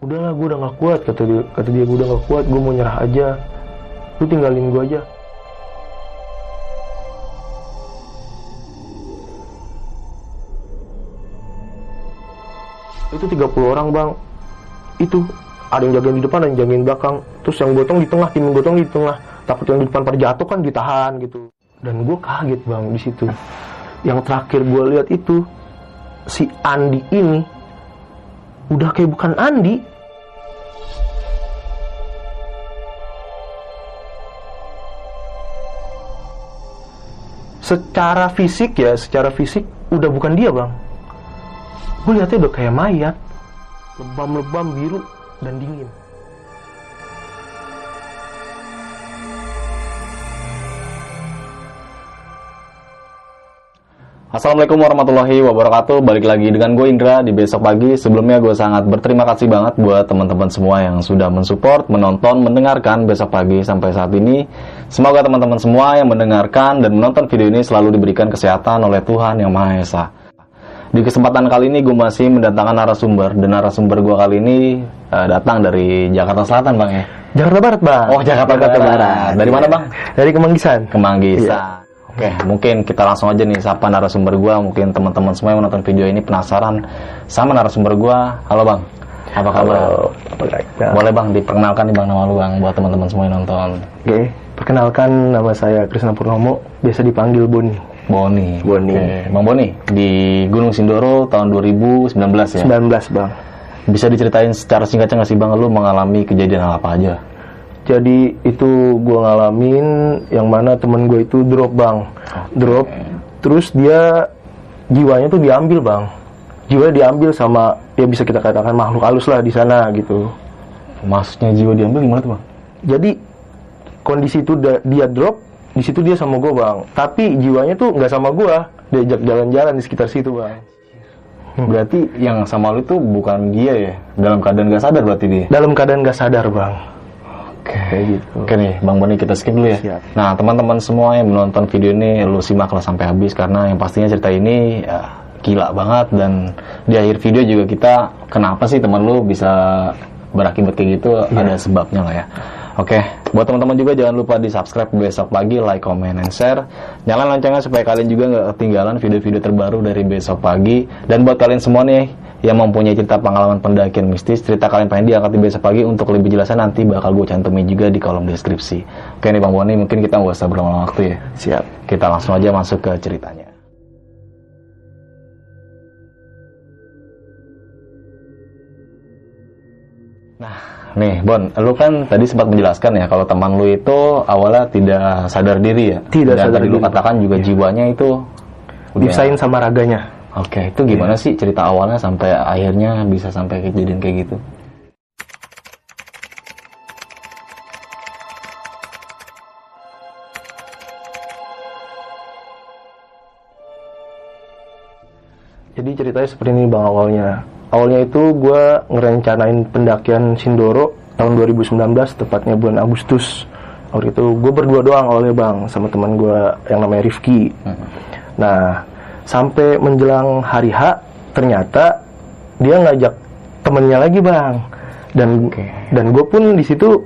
Udahlah gue udah gak kuat kata dia kata dia gue udah gak kuat gue mau nyerah aja. Lu tinggalin gue aja. Itu 30 orang bang. Itu ada yang jagain di depan ada yang jagain belakang. Terus yang gotong di tengah tim gotong di tengah. Takut yang di depan pada jatuh kan ditahan gitu. Dan gue kaget bang di situ. Yang terakhir gue lihat itu si Andi ini udah kayak bukan Andi secara fisik ya secara fisik udah bukan dia bang. Gue lihatnya udah kayak mayat. Lebam-lebam biru dan dingin. Assalamualaikum warahmatullahi wabarakatuh. Balik lagi dengan gue Indra. Di besok pagi Sebelumnya gue sangat berterima kasih banget buat teman-teman semua yang sudah mensupport, menonton, mendengarkan besok pagi sampai saat ini Semoga teman-teman semua yang mendengarkan dan menonton video ini selalu diberikan kesehatan oleh Tuhan Yang Maha Esa Di kesempatan kali ini gue masih mendatangkan narasumber Dan narasumber gue kali ini uh, datang dari Jakarta Selatan bang ya Jakarta Barat bang Oh Jakarta, Jakarta Barat. Barat Dari mana bang? dari Kemanggisan Kemanggisan. Iya. Oke, mungkin kita langsung aja nih sapa narasumber gua. Mungkin teman-teman semua yang menonton video ini penasaran sama narasumber gua. Halo Bang, apa kabar? Halo. Baik. Boleh Bang diperkenalkan nih Bang nama lu Bang buat teman-teman semua yang nonton. Oke, perkenalkan nama saya Krisna Purnomo, biasa dipanggil Boni. Boni. Boni. Oke, Bang Boni di Gunung Sindoro tahun 2019 ya. 19 bang. Bisa diceritain secara singkatnya nggak sih Bang lu mengalami kejadian hal apa aja? Jadi itu gue ngalamin yang mana temen gue itu drop bang, drop. Terus dia jiwanya tuh diambil bang, jiwanya diambil sama ya bisa kita katakan makhluk halus lah di sana gitu. Maksudnya jiwa diambil gimana tuh Bang? Jadi kondisi itu dia drop, di situ dia sama gue bang. Tapi jiwanya tuh nggak sama gue, diajak jalan-jalan di sekitar situ bang. Berarti yang sama lu itu bukan dia ya? Dalam keadaan gak sadar berarti dia? Dalam keadaan nggak sadar bang. Oke. Kayak gitu. Oke nih, Bang Boni kita skip dulu ya. Siap. Nah, teman-teman semua yang menonton video ini lu simaklah sampai habis karena yang pastinya cerita ini ya, gila banget dan di akhir video juga kita kenapa sih teman lu bisa berakibat kayak gitu ada sebabnya lah ya. Oke, buat teman-teman juga jangan lupa di subscribe besok pagi, like, comment, and share. Nyalain loncengnya supaya kalian juga nggak ketinggalan video-video terbaru dari besok pagi. Dan buat kalian semua nih yang mempunyai cerita pengalaman pendakian mistis, cerita kalian pengen diangkat di besok pagi untuk lebih jelasnya nanti bakal gue cantumin juga di kolom deskripsi. Oke nih Bang Boni, mungkin kita nggak usah berlama waktu ya. Siap. Kita langsung aja masuk ke ceritanya. Nih Bon, lu kan tadi sempat menjelaskan ya kalau teman lu itu awalnya tidak sadar diri ya. Tidak Dan sadar tadi lu diri. Iya. katakan juga jiwanya itu Disain sama raganya. Oke, itu gimana sih cerita awalnya sampai akhirnya bisa sampai kejadian kayak gitu? Jadi ceritanya seperti ini bang awalnya. Awalnya itu gue ngerencanain pendakian Sindoro tahun 2019, tepatnya bulan Agustus. Waktu itu gue berdua doang awalnya bang, sama teman gue yang namanya Rifki. Nah, sampai menjelang hari H, ternyata dia ngajak temennya lagi bang. Dan Oke. dan gue pun di situ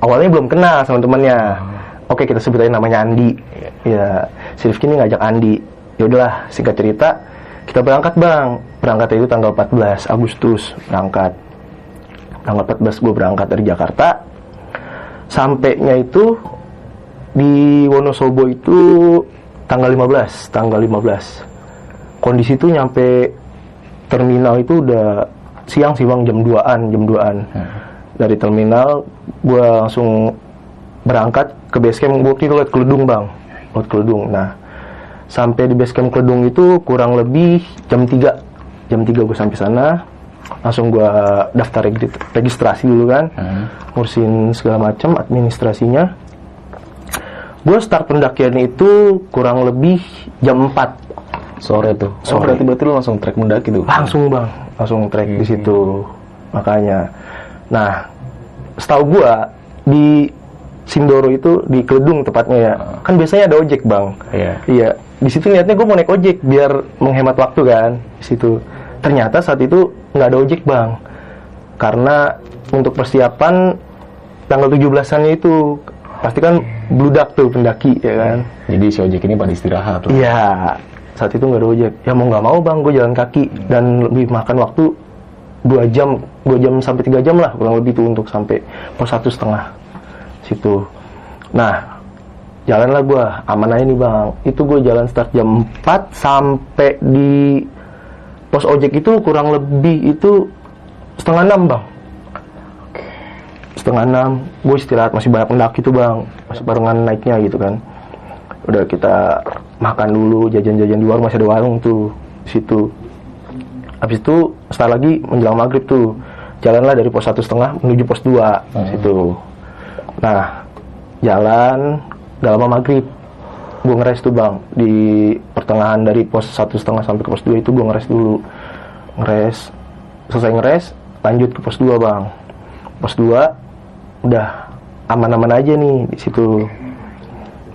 awalnya belum kenal sama temennya. Oke kita sebut aja namanya Andi. Ya, si Rifki ini ngajak Andi. Ya udahlah, singkat cerita, kita berangkat bang. Berangkat itu tanggal 14 Agustus berangkat. Tanggal 14 gue berangkat dari Jakarta. Sampainya itu di Wonosobo itu tanggal 15, tanggal 15. Kondisi itu nyampe terminal itu udah siang sih bang jam 2an jam 2an dari terminal gue langsung berangkat ke base camp gue waktu itu liat keledung bang liat keledung nah sampai di base camp keledung itu kurang lebih jam 3 jam 3 gue sampai sana. Langsung gua daftar regi- registrasi dulu kan. Hmm. ngurusin segala macam administrasinya. Gue start pendakian itu kurang lebih jam 4 Sore tuh. Oh, Sore. berarti berarti lu langsung trek mendaki tuh. langsung bang. Langsung trek di situ. Makanya. Nah setahu gua di Sindoro itu di Keledung tepatnya ya kan biasanya ada ojek bang. Iya. iya di situ niatnya gue mau naik ojek biar menghemat waktu kan di situ ternyata saat itu nggak ada ojek bang karena untuk persiapan tanggal 17-annya itu pasti kan bludak tuh pendaki ya kan Jadi si ojek ini pada istirahat tuh. Iya, saat itu nggak ada ojek. Ya mau nggak mau bang, gue jalan kaki dan lebih makan waktu dua jam, dua jam sampai tiga jam lah kurang lebih tuh untuk sampai pos satu setengah situ. Nah, jalanlah gue aman aja nih bang. Itu gue jalan start jam 4 sampai di pos ojek itu kurang lebih itu setengah enam bang. Setengah enam, gue istirahat masih banyak pendaki tuh bang, masih barengan naiknya gitu kan. Udah kita makan dulu jajan-jajan di warung masih ada warung tuh situ. Habis itu setelah lagi menjelang maghrib tuh jalanlah dari pos satu setengah menuju pos 2 situ. Nah jalan gak lama maghrib gue ngeres tuh bang di pertengahan dari pos satu setengah sampai ke pos 2 itu gue ngeres dulu ngeres selesai ngeres lanjut ke pos 2 bang pos 2 udah aman-aman aja nih di situ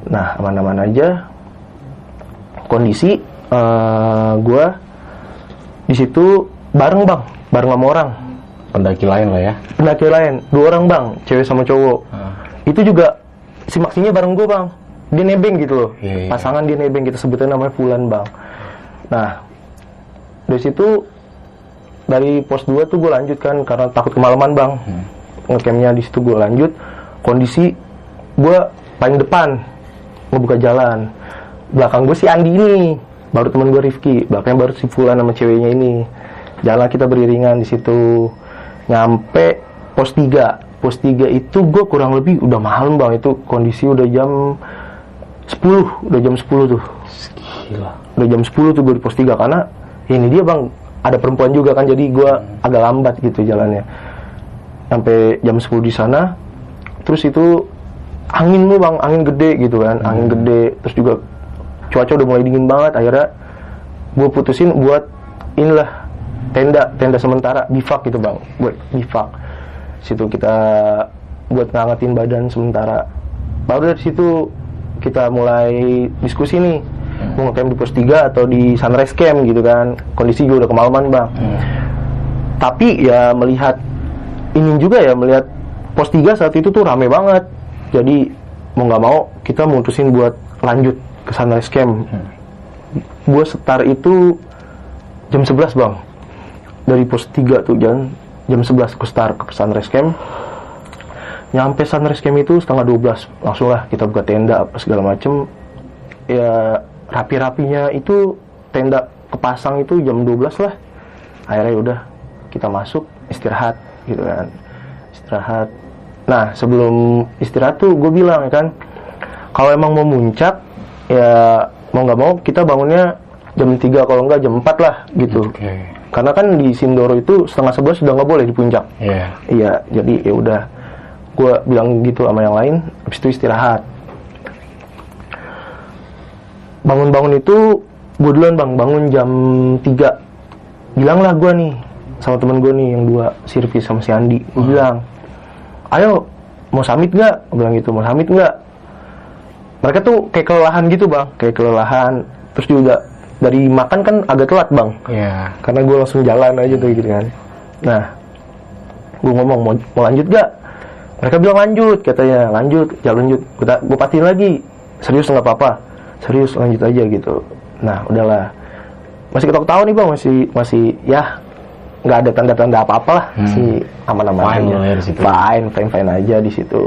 Nah, aman-aman aja. Kondisi eh gue di situ bareng bang, bareng sama orang. Pendaki lain lah ya. Pendaki lain, dua orang bang, cewek sama cowok. Ah. Itu juga si maksinya bareng gue bang. Dia nebeng gitu loh. Iya, iya. Pasangan dia nebeng kita sebutnya namanya Fulan bang. Nah, dari situ dari pos 2 tuh gue lanjut kan karena takut kemalaman bang. Hmm. Ngecampnya di situ gue lanjut. Kondisi gue paling depan ngebuka jalan. Belakang gue si Andi ini, baru temen gue Rifki. Belakangnya baru si Fulan sama ceweknya ini. Jalan kita beriringan di situ. Nyampe pos 3. Pos 3 itu gue kurang lebih udah malam bang. Itu kondisi udah jam 10. Udah jam 10 tuh. Gila. Udah jam 10 tuh gue di pos 3. Karena ini dia bang, ada perempuan juga kan. Jadi gue agak lambat gitu jalannya. Sampai jam 10 di sana. Terus itu angin lu bang, angin gede gitu kan, angin gede, terus juga cuaca udah mulai dingin banget, akhirnya gue putusin buat inilah tenda, tenda sementara, bivak gitu bang, buat bivak. Situ kita buat ngangetin badan sementara. Baru dari situ kita mulai diskusi nih, mau ngecamp di pos 3 atau di sunrise camp gitu kan, kondisi juga udah kemalaman bang. Tapi ya melihat ini juga ya melihat pos 3 saat itu tuh rame banget. Jadi mau nggak mau kita mutusin buat lanjut ke sunrise camp. Gue setar itu jam 11 bang. Dari pos 3 tuh jam jam 11 ke start ke sunrise camp. Nyampe sunrise camp itu setengah 12 langsung lah kita buka tenda apa segala macem. Ya rapi-rapinya itu tenda kepasang itu jam 12 lah. Akhirnya udah kita masuk istirahat gitu kan. Istirahat Nah, sebelum istirahat tuh gue bilang ya kan, kalau emang mau muncak, ya mau nggak mau kita bangunnya jam 3 kalau nggak jam 4 lah gitu. Oke. Karena kan di Sindoro itu setengah sebelas sudah nggak boleh di puncak. Iya. Iya, jadi ya udah, gue bilang gitu sama yang lain, habis itu istirahat. Bangun-bangun itu gue duluan bang, bangun jam 3 Bilanglah gue nih sama temen gue nih yang dua, si Rifki sama si Andi. Gue bilang, ayo mau summit nggak? Gue bilang gitu, mau summit nggak? Mereka tuh kayak kelelahan gitu bang, kayak kelelahan. Terus juga dari makan kan agak telat bang, Iya. karena gue langsung jalan aja tuh gitu kan. Nah, gue ngomong mau, mau lanjut gak? Mereka bilang lanjut, katanya lanjut, jalan lanjut. Gue gue pastiin lagi, serius nggak apa-apa, serius lanjut aja gitu. Nah, udahlah. Masih ketawa-ketawa nih bang, masih masih ya nggak ada tanda-tanda apa-apa lah, masih aman-aman Fine aja. ya di situ. Fine, fine, fine aja di situ.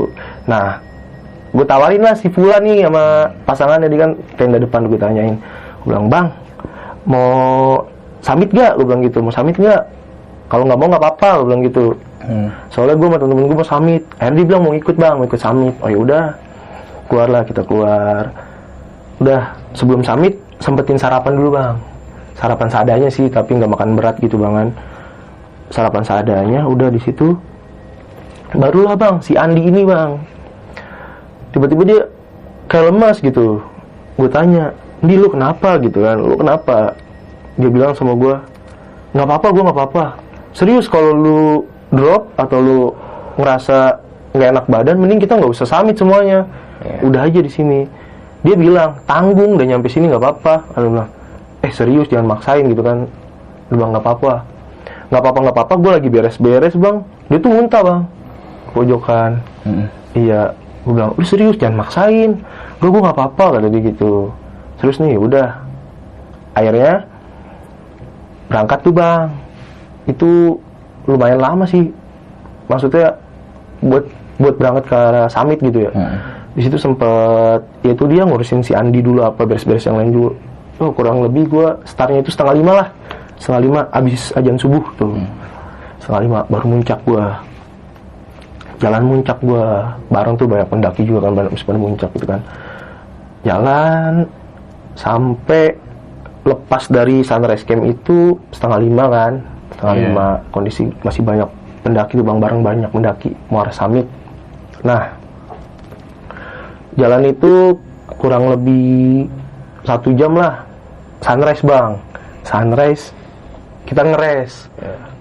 Nah, gue tawarin lah si Fulan nih sama pasangannya di kan tenda depan gue tanyain. Gue bilang bang, mau summit gak? Gue bilang gitu, mau summit gak? Kalau nggak mau nggak apa-apa, gue bilang gitu. Hmm. Soalnya gue sama temen-temen gue mau summit. Akhirnya dia bilang mau ikut bang, mau ikut summit. Oh ya udah, keluarlah kita keluar. Udah sebelum summit sempetin sarapan dulu bang. Sarapan seadanya sih, tapi nggak makan berat gitu bangan. sarapan seadanya udah di situ barulah bang si Andi ini bang tiba-tiba dia kayak lemas gitu gue tanya di lu kenapa gitu kan? Lu kenapa? Dia bilang sama gue nggak apa-apa gue nggak apa-apa. Serius kalau lu drop atau lu ngerasa nggak enak badan mending kita nggak usah samit semuanya. Iya. udah aja di sini. Dia bilang tanggung dan nyampe sini nggak apa-apa. Lalu bilang eh serius jangan maksain gitu kan. Dia bilang nggak apa-apa. Nggak apa-apa nggak apa-apa gue lagi beres-beres bang. Dia tuh muntah bang. Pojokan. Mm-mm. Iya, gue bilang, lu serius jangan maksain. Gue gue nggak apa-apa kata dia gitu. Terus nih, udah. Akhirnya berangkat tuh bang. Itu lumayan lama sih. Maksudnya buat buat berangkat ke arah summit gitu ya. Mm. Di situ sempet, ya itu dia ngurusin si Andi dulu apa beres-beres yang lain dulu. Oh kurang lebih gue startnya itu setengah lima lah. Setengah lima abis ajan subuh tuh. Setengah lima baru muncak gue jalan muncak gua bareng tuh banyak pendaki juga kan banyak muncak gitu kan jalan sampai lepas dari sunrise camp itu setengah lima kan? Setengah Iya. lima kondisi masih banyak pendaki tuh bang bareng banyak pendaki mau arah summit nah jalan itu kurang lebih satu jam lah. Sunrise bang. Sunrise kita ngeres.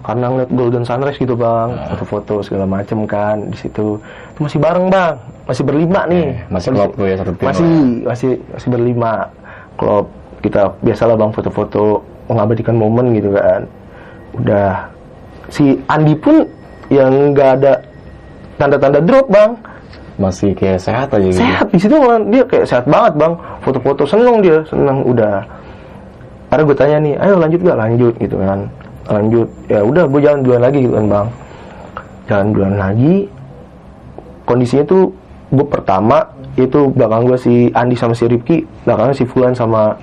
Karena ngeliat golden sunrise gitu bang. Foto-foto segala macem kan di situ. Itu masih bareng bang. Masih berlima nih. Eh, masih tuh ya, satu tim masih masih masih berlima klub kita biasalah bang foto-foto mengabadikan momen gitu kan. Udah. Si Andi pun yang nggak ada tanda-tanda drop bang. Masih kayak sehat aja gitu. Sehat di situ dia kayak sehat banget bang. Foto-foto seneng dia seneng udah. Karena gue tanya nih ayo lanjut gak lanjut gitu kan. Lanjut. Ya udah gue jalan duluan lagi gitu kan bang. Jalan duluan lagi. Kondisinya tuh gue pertama itu belakang gue si Andi sama si Ripki belakangnya si Fulan sama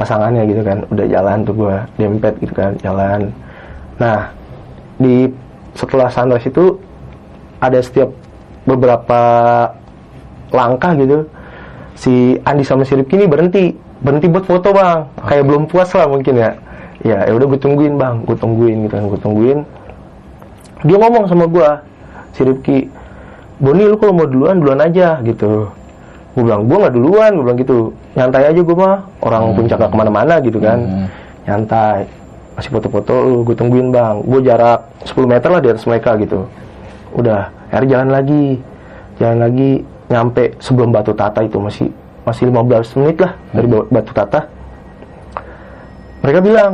pasangannya gitu kan. Udah jalan tuh gue dempet gitu kan jalan. Nah di setelah sunrise itu ada setiap beberapa langkah gitu si Andi sama si Ripki ini berhenti berhenti buat foto bang. Kayak belum puas lah mungkin ya. Ya ya udah gue tungguin bang. Gue tungguin gitu kan gue tungguin. Dia ngomong sama gue si Ripki Boni lu kalau mau duluan duluan aja gitu gue bilang gue nggak duluan. Gue bilang gitu. Nyantai aja gue mah. Orang puncak gak ke mana-mana gitu kan. Hmm. nyantai. Masih foto-foto lu gue tungguin bang. Gue jarak 10 meter lah di atas mereka gitu. Udah akhirnya jalan lagi. Jalan lagi nyampe sebelum batu tata itu masih masih 15 menit lah dari ba- batu tata. Mereka bilang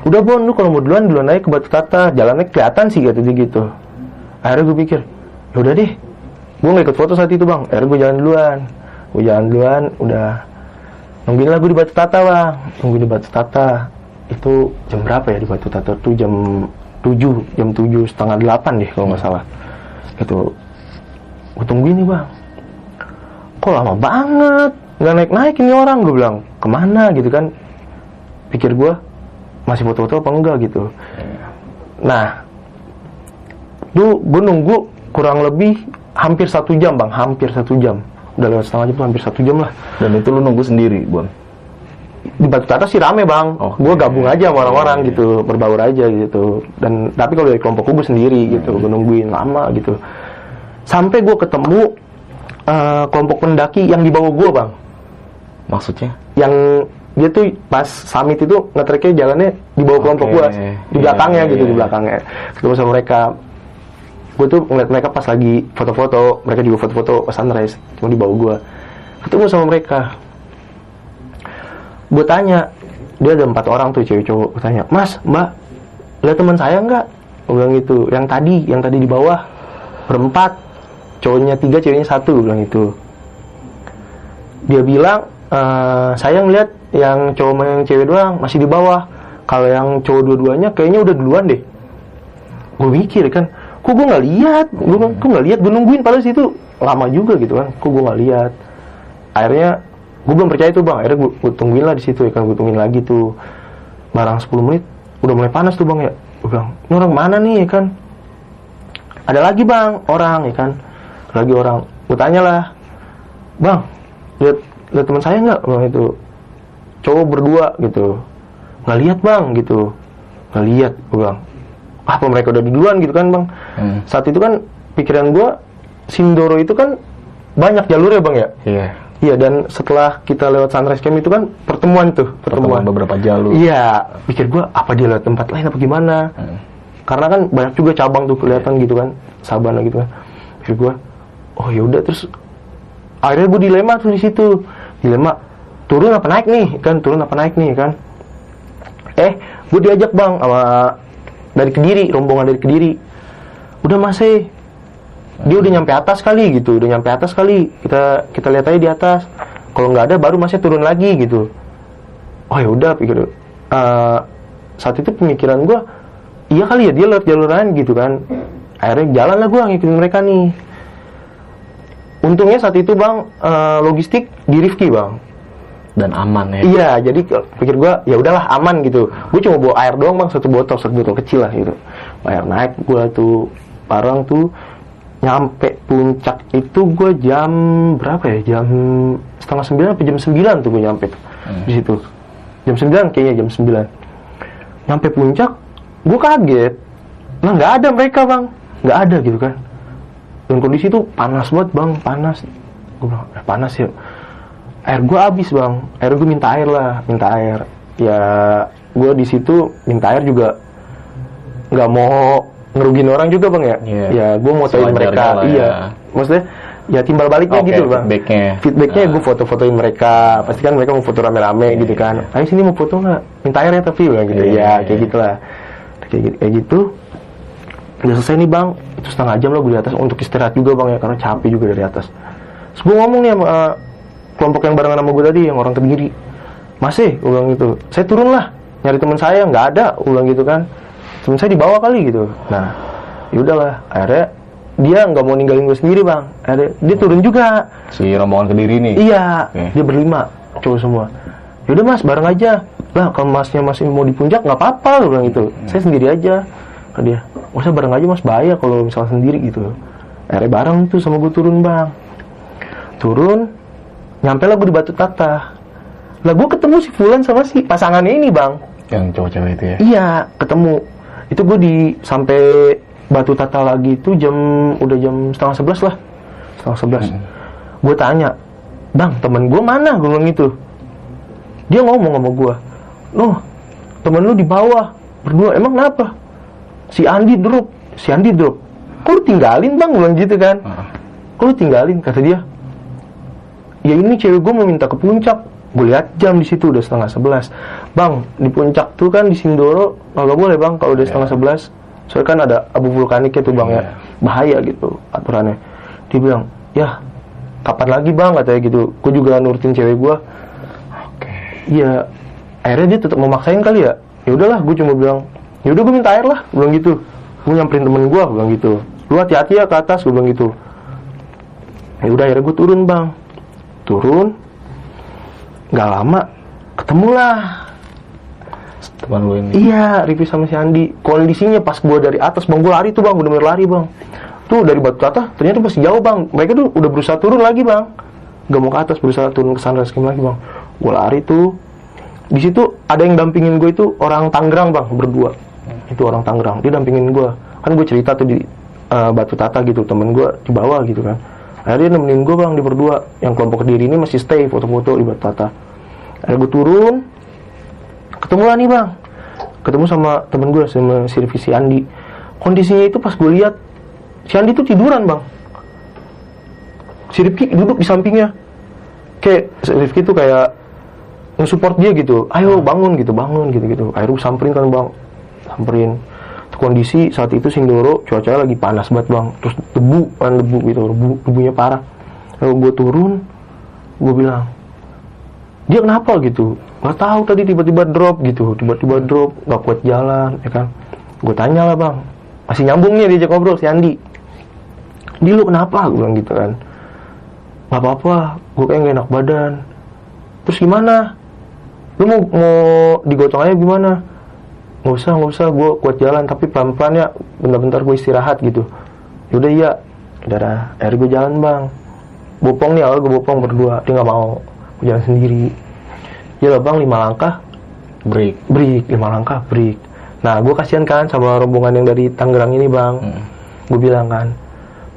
udah bon lu kalau mau duluan duluan aja ke batu tata. Jalannya kelihatan sih dia gitu. Akhirnya gue pikir yaudah deh gue nggak ikut foto saat itu bang. Akhirnya gue jalan duluan. Gue jalan duluan udah nungguin lah gue di batu tata bang. Nungguin di batu tata. Itu jam berapa ya di batu tata? Tuh jam 7 jam 7 setengah 8 deh kalau nggak salah. Itu gue tungguin nih bang. Kok lama banget? Nggak naik naik ini orang gue bilang. Ke mana? Gitu kan. Pikir gue masih foto-foto apa enggak gitu. Nah tuh gue nunggu kurang lebih hampir satu jam bang. Hampir satu jam. Udah lewat setengah jam hampir satu jam lah. Dan itu lu nunggu sendiri Bon di batu tata sih rame bang. Oke. gue gabung aja sama orang-orang Iya, iya. gitu berbaur aja gitu. Dan tapi kalau dari kelompok gue sendiri gitu gue nungguin lama gitu. Sampai gue ketemu eh, kelompok pendaki yang di bawah gue bang. Maksudnya? Yang dia tuh pas summit itu ngetreknya jalannya di bawah kelompok Oke. gue di Iya, belakangnya iya, gitu di iya. belakangnya. Ketemu sama mereka gue tuh ngeliat mereka pas lagi foto-foto mereka juga foto-foto pas sunrise cuma di bawah gue ketemu sama mereka. Gue tanya dia ada empat orang tuh cewek cowok gue tanya mas mbak lihat teman saya nggak? Gue bilang gitu yang tadi yang tadi di bawah berempat. Cowoknya tiga ceweknya satu gue bilang itu dia bilang "Eh, saya ngeliat yang cowok sama yang cewek doang masih di bawah. Kalau yang cowok dua-duanya kayaknya udah duluan deh. Gue mikir kan kok gue nggak lihat? Gue kok nggak lihat? Gue nungguin padahal situ lama juga gitu kan. Kok gue nggak lihat? Akhirnya gue belum percaya tuh bang. Akhirnya gue, gue tungguin lah di situ ya kan gue tungguin lagi tuh. Barang 10 menit udah mulai panas tuh bang ya. Gue bilang ini orang mana nih? Ya kan. Ada lagi bang orang ya kan. Lagi orang. Gue tanya lah bang lihat lihat teman saya nggak? Bang itu cowok berdua gitu. Nggak lihat bang gitu. Nggak lihat gue bilang apa mereka udah duluan gitu kan bang. Hmm. saat itu kan pikiran gue Sindoro itu kan banyak jalur ya bang ya? Iya. iya dan setelah kita lewat Sunrise Camp itu kan pertemuan tuh Pertemuan. Pertemuan, beberapa jalur. iya pikir gue apa dia lewat tempat lain apa gimana? Hmm. karena kan banyak juga cabang tuh kelihatan gitu kan Sabana gitu kan. Pikir gue oh yaudah terus akhirnya gue dilema tuh di situ. Dilema turun apa naik nih? Kan turun apa naik nih? Kan. Eh gue diajak bang sama dari kediri rombongan dari kediri. Udah masih dia udah nyampe atas kali gitu. Udah nyampe atas kali. Kita kita lihat aja di atas. Kalau nggak ada baru masih turun lagi gitu. Oh ya udah pikir Eh, saat itu pemikiran gue iya kali ya dia lewat jalur lain gitu kan. Akhirnya jalan lah gue ngikutin mereka nih. Untungnya saat itu bang eh, logistik di Rifki bang Dan aman ya. Iya, jadi pikir gua ya udahlah aman gitu. Gue cuma bawa air doang bang, satu botol, satu botol kecil lah gitu. Air naik gua tuh parang tuh nyampe puncak itu gue jam berapa ya? Jam setengah sembilan apa jam sembilan tuh gue nyampe tuh di situ. Jam sembilan kayaknya jam sembilan. Nyampe puncak, gue kaget. Nah nggak ada mereka bang, nggak ada gitu kan. Dan kondisi tuh panas banget bang, panas. Gue bilang, eh, panas ya air gue habis bang. Air gue minta air lah minta air. Ya gue di situ minta air juga nggak mau ngerugin orang juga bang ya? Iya. ya gue mau Sewajarnya mereka. lah iya. Ya. maksudnya ya timbal baliknya Oke, gitu bang. feedbacknya. feedbacknya Ah. gue foto-fotoin mereka. Pasti kan mereka mau foto rame-rame Iya, gitu iya, kan. ayo sini mau foto nggak? Minta air ya tapi bilang gitu. Iya, ya iya, kayak iya. gitulah. Kayak gitu kayak gitu. Udah selesai nih bang. Itu setengah jam lah gue di atas untuk istirahat juga bang ya karena capek juga dari atas. Terus gue ngomong nih sama uh, kelompok yang barengan sama gue tadi yang orang kediri masih gue bilang gitu saya turun lah nyari teman saya nggak ada gue bilang gitu kan teman saya dibawa kali gitu nah yaudahlah akhirnya dia nggak mau ninggalin gue sendiri bang akhirnya dia turun juga Si rombongan kediri nih. Iya, Oke. dia berlima, cowok semua. Yaudah mas, bareng aja. Lah, kalau masnya masih mau di puncak nggak apa-apa, gue bilang gitu. Saya sendiri aja. Kata dia, nggak usah bareng aja mas, bahaya kalau misalnya sendiri gitu. Akhirnya bareng tuh sama gue turun bang. Turun, nyampe lah gue di Batu Tata. Lah gue ketemu si Fulan sama si pasangannya ini bang. Yang cowok-cowok itu ya. Iya, ketemu. Itu gue di sampai Batu Tata lagi itu jam udah jam setengah sebelas lah, setengah sebelas. Gue tanya, bang temen gue mana? Gue bilang gitu. Dia ngomong sama gue, loh temen lu di bawah berdua. Emang kenapa? Si Andi drop, si Andi drop. Kok lu tinggalin bang? Gue bilang gitu kan. Ah. Kok lu tinggalin? Kata dia. Ya ini cewek gue mau minta ke puncak. Gue lihat jam di situ udah setengah sebelas. Bang, di puncak tuh kan di Sindoro nggak boleh bang kalau udah setengah sebelas. Soalnya kan ada abu vulkanik tuh bang ya, Iya. bahaya gitu aturannya. Dia bilang, ya kapan lagi bang katanya gitu. Gue juga nurutin cewek gue. Oke. Iya, akhirnya dia tetap memaksain kali ya. Ya udahlah, gue cuma bilang, ya udah gue minta air lah, gue bilang gitu. Gue nyamperin temen gue, gue bilang gitu. Lu hati-hati ya ke atas, gue bilang gitu. Ya udah akhirnya gue turun bang, turun. Gak lama, ketemulah. Teman lu ini. Iya, Rivi sama si Andi. Kondisinya pas gue dari atas, bang gue lari tuh bang, bener-bener lari bang. Tuh dari batu tata, ternyata masih jauh bang. Mereka tuh udah berusaha turun lagi bang. Gak mau ke atas, berusaha turun ke sana lagi bang. Gue lari tuh. Di situ ada yang dampingin gue itu orang Tangerang bang, berdua. Itu orang Tangerang, dia dampingin gue. Kan gue cerita tuh di eh, batu tata gitu, temen gue di bawah gitu kan. Akhirnya dia nemenin gue bang di berdua. Yang kelompok kediri ini masih stay foto-foto di batu tata. Akhirnya gue turun, ketemu lah nih bang. Ketemu sama temen gue sama si Rifki si Andi. Kondisinya itu pas gue lihat si Andi tuh tiduran bang. Si Rifki duduk di sampingnya. Kayak si Rifki tuh kayak nge-support dia gitu. Ayo bangun gitu bangun gitu gitu akhirnya samperin kan bang. Samperin kondisi saat itu Sindoro cuacanya lagi panas banget bang. Terus debu kan debu gitu debu, debunya parah. Lalu gue turun gue bilang dia kenapa? gitu. Nggak tahu tadi tiba-tiba drop gitu. Tiba-tiba drop nggak kuat jalan ya kan. Gue tanya lah bang. Masih nyambung nih diajak ngobrol si Andi. Di lu kenapa? Gue bilang gitu kan. Nggak apa-apa gue kayak nggak enak badan. Terus gimana? Lu mau mau digotong aja gimana nggak usah nggak usah gue kuat jalan tapi pelan-pelan ya bentar-bentar gue istirahat gitu. Yaudah iya. Dah. akhirnya gue jalan bang. Bopong nih awal gue bopong berdua dia nggak mau. Gue jalan sendiri. Ya lah bang lima langkah. Break. break lima langkah break. Nah gue kasihan kan sama rombongan yang dari Tangerang ini bang. Hmm. gue bilang kan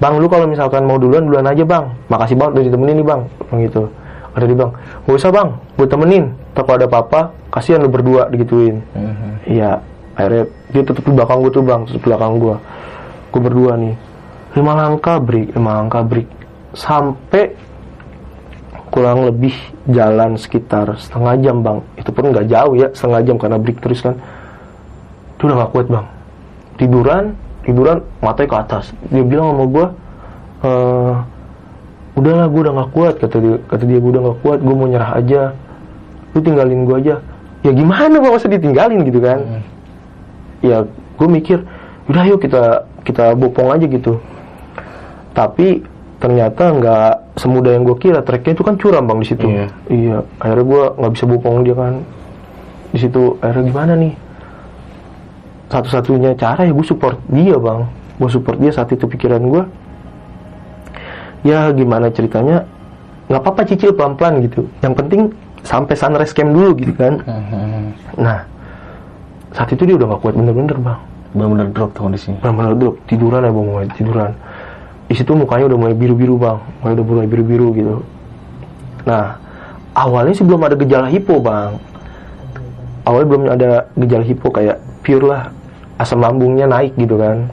bang lu kalau misalkan mau duluan duluan aja bang. Makasih banget udah ditemenin nih bang. Bilang gitu. Ada di bang gak usah bang. Gue temenin tak kalau ada apa-apa kasihan lu berdua digituin Mhm. Iya, akhirnya dia tetap di belakang gue tuh bang, di belakang gue. Gue berdua nih, lima langkah break, lima langkah break, sampai kurang lebih jalan sekitar setengah jam bang. Itu pun nggak jauh ya, setengah jam karena break terus kan. Itu udah gak kuat bang. Tiduran, tiduran, matanya ke atas. Dia bilang sama gue, eh udahlah gue udah gak kuat kata dia kata dia gue udah gak kuat gue mau nyerah aja lu tinggalin gue aja. Ya gimana gue masa ditinggalin gitu kan? Ya gue mikir udah yuk kita kita bopong aja gitu. Tapi ternyata nggak semudah yang gue kira. Treknya itu kan curam bang di situ. Iya. iya akhirnya gue nggak bisa bopong dia kan. Di situ akhirnya gimana nih? Satu-satunya cara ya gue support dia bang. Gue support dia saat itu pikiran gue ya gimana ceritanya? Nggak apa-apa cicil pelan-pelan gitu. Yang penting sampai sunrise camp dulu gitu kan. Mhm. nah saat itu dia udah gak kuat bener-bener bang. Benar-benar drop tuh kondisinya. bener-bener drop. Tiduran ya bang mulai tiduran. Di situ mukanya udah mulai biru-biru bang. Mulai udah mulai biru-biru gitu. Nah awalnya sih belum ada gejala hipo bang. Awalnya belum ada gejala hipo kayak pure lah. Asam lambungnya naik gitu kan.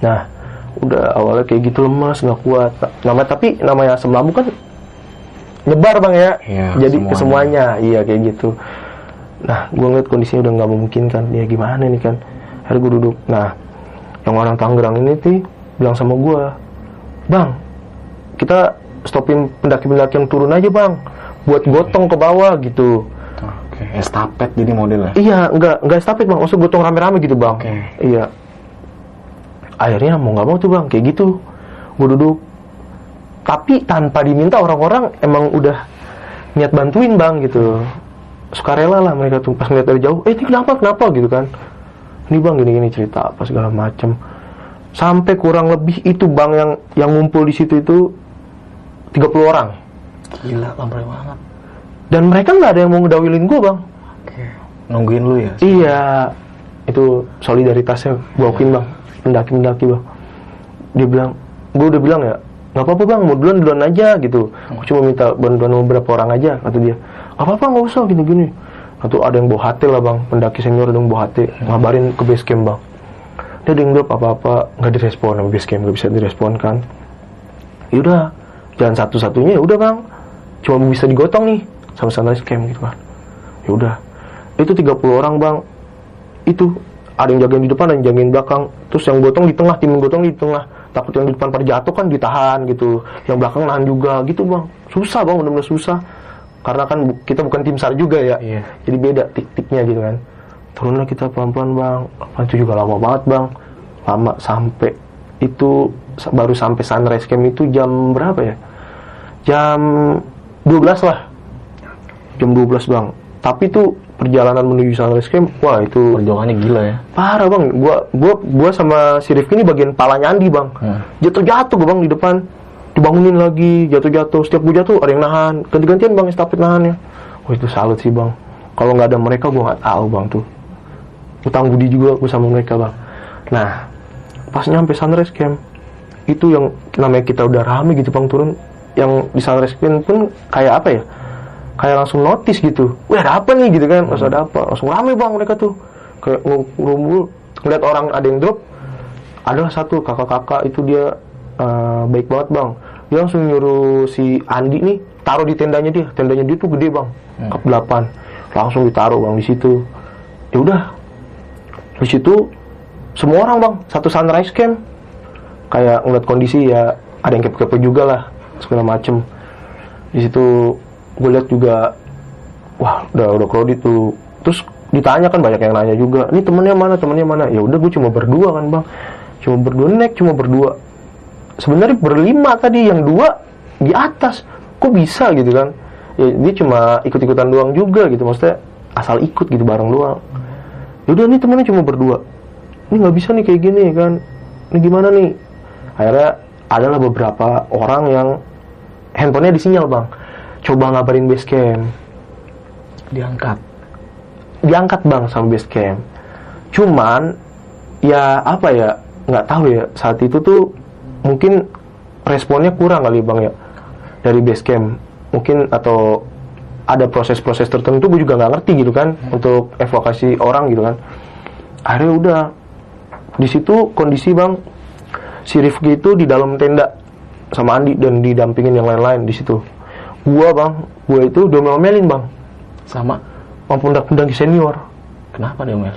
Nah udah awalnya kayak gitu lemas nggak kuat. Nama tapi namanya asam lambung kan nyebar bang ya. Iya, jadi ke semuanya. semuanya iya kayak gitu. Nah gue ngeliat kondisinya udah nggak memungkinkan ya gimana nih kan? Akhirnya gue duduk. Nah yang orang Tangerang ini tuh bilang sama gue bang kita stopin pendaki-pendaki yang turun aja bang. Buat gotong ke bawah gitu. Oke, estafet jadi modelnya. iya nggak nggak estafet bang. Maksud gotong rame-rame gitu bang. Oke. iya. Akhirnya mau nggak mau tuh bang kayak gitu. Gue duduk tapi tanpa diminta orang-orang emang udah niat bantuin bang gitu. Sukarela lah mereka tuh pas ngeliat dari jauh eh ini kenapa? Kenapa? gitu kan. Ini bang gini gini cerita apa segala macem. Sampai kurang lebih itu bang yang yang ngumpul di situ itu 30 orang. Gila, lambai banget. dan mereka nggak ada yang mau ngedawilin gue bang. Oke. Nungguin lu ya? Iya, itu solidaritasnya gue akuin bang, pendaki-pendaki bang. Dia bilang, gue udah bilang ya, nggak apa-apa bang, mau duluan duluan aja gitu. Gue cuma minta bantuan beberapa orang aja, kata dia. Gak apa-apa nggak usah gini-gini. Atau ada yang bawa hati lah bang, pendaki senior ada yang bawa hati, ngabarin ke base camp bang. Dia ada yang apa-apa, nggak direspon sama base camp, nggak bisa direspon kan. Yaudah, jalan satu-satunya ya udah bang, cuma bisa digotong nih sama sunrise camp gitu kan. Ya udah, itu 30 orang bang itu ada yang jagain di depan ada yang jagain belakang terus yang gotong di tengah tim gotong di tengah takut yang di depan pada jatuh kan ditahan gitu. Yang belakang nahan juga. Gitu bang. Susah bang. Benar-benar susah. Karena kan bu- kita bukan tim sar juga ya. Iya. jadi beda tik-tiknya gitu kan. Turunlah kita pelan-pelan bang. Itu juga lama banget bang. Lama sampai itu baru sampai sunrise camp itu jam berapa ya? Jam 12 lah. Jam 12 bang. Tapi tuh perjalanan menuju sunrise camp wah itu Perjuangannya gila ya. parah bang. Gua gua gua sama si Rifki ini bagian palanya Andi bang. Hmm. jatuh jatuh gua bang di depan. Dibangunin lagi jatuh jatuh setiap gua jatuh ada yang nahan. Ganti gantian bang estafet nahannya. Wah itu salut sih bang. Kalau nggak ada mereka gua nggak tahu bang tuh. Utang budi juga gua sama mereka bang. Nah pas nyampe sunrise camp itu yang namanya kita udah rame gitu bang turun. Yang di sunrise camp pun kayak apa ya kayak langsung notice gitu. Wah ada apa nih? Gitu kan. Langsung ada apa? Langsung rame bang mereka tuh. Kayak ngu- ngumpul ngeliat orang ada yang drop. Adalah satu kakak-kakak itu dia eh, baik banget bang. Dia langsung nyuruh si Andi nih taruh di tendanya dia. Tendanya dia tuh gede bang. Kap 8 langsung ditaruh bang di situ. Ya udah. Di situ semua orang bang. Satu sunrise camp. Kayak ngeliat kondisi ya ada yang kepo-kepo juga lah segala macem. Di situ gue lihat juga wah udah udah crowded tuh. Terus ditanya kan banyak yang nanya juga ini temennya mana temennya mana? Ya udah gue cuma berdua kan bang. Cuma berdua naik cuma berdua. Sebenarnya berlima tadi yang dua di atas. Kok bisa gitu kan? Ya dia cuma ikut-ikutan doang juga gitu maksudnya asal ikut gitu bareng doang. Ya udah nih temennya cuma berdua. Ini nggak bisa nih kayak gini kan. Ini gimana nih? Akhirnya adalah beberapa orang yang handphonenya disinyal bang coba ngabarin base camp. Diangkat. diangkat bang sama base camp. Cuman ya apa ya nggak tahu ya saat itu tuh mungkin responnya kurang kali bang ya dari base camp. Mungkin atau ada proses-proses tertentu gue juga nggak ngerti gitu kan untuk evakuasi orang gitu kan. Akhirnya udah di situ kondisi bang si Rifki itu di dalam tenda sama Andi dan didampingin yang lain-lain di situ gua bang. Gua itu domel-melin bang. Sama. sama pundak-pundak senior. Kenapa dia Mel?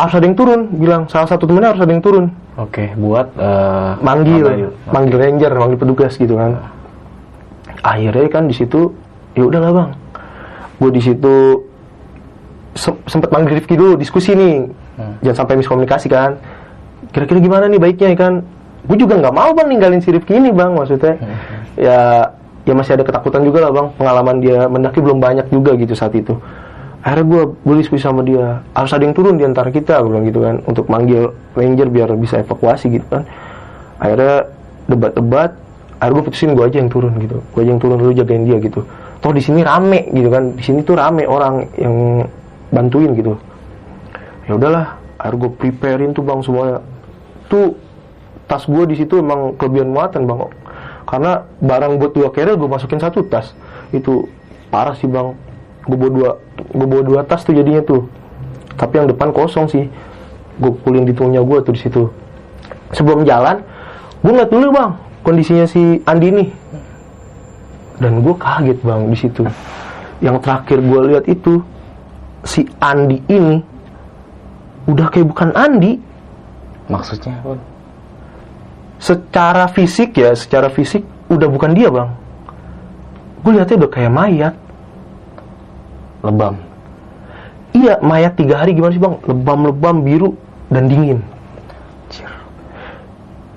harus ada yang turun bilang. Salah satu temennya harus ada yang turun. Oke, buat eh, manggil. Manggil ranger manggil petugas gitu kan. Akhirnya kan di situ ya udahlah bang. Gue di situ se- sempet manggil Rifki dulu diskusi nih. Hmm. jangan sampai miskomunikasi kan. Kira-kira gimana nih baiknya ya kan? Gue juga nggak mau bang ninggalin si Rifki ini bang maksudnya. Ya ya masih ada ketakutan juga lah bang. Pengalaman dia mendaki belum banyak juga gitu saat itu. Akhirnya gue gue diskusi sama dia. Harus ada yang turun di antara kita gue bilang gitu kan untuk manggil ranger biar bisa evakuasi gitu kan. Akhirnya debat-debat akhirnya gue putusin gue aja yang turun gitu. Gue aja yang turun dulu jagain dia gitu. Toh di sini rame gitu kan. Di sini tuh rame orang yang bantuin gitu. Ya udahlah akhirnya gue preparein tuh bang semuanya. Tuh tas gue di situ emang kelebihan muatan bang karena barang buat dua carrier gue masukin satu tas. Itu parah sih bang. Gue bawa dua gue bawa dua tas tuh jadinya tuh. Tapi yang depan kosong sih. Gue pulin di tubuhnya gue tuh di situ. Sebelum jalan gue ngeliat dulu bang kondisinya si Andi nih. Dan gue kaget bang di situ. Yang terakhir gue lihat itu si Andi ini udah kayak bukan Andi. Maksudnya? Secara fisik ya secara fisik udah bukan dia bang. Gue lihatnya udah kayak mayat. Lebam. iya mayat tiga hari gimana sih bang? Lebam-lebam biru dan dingin.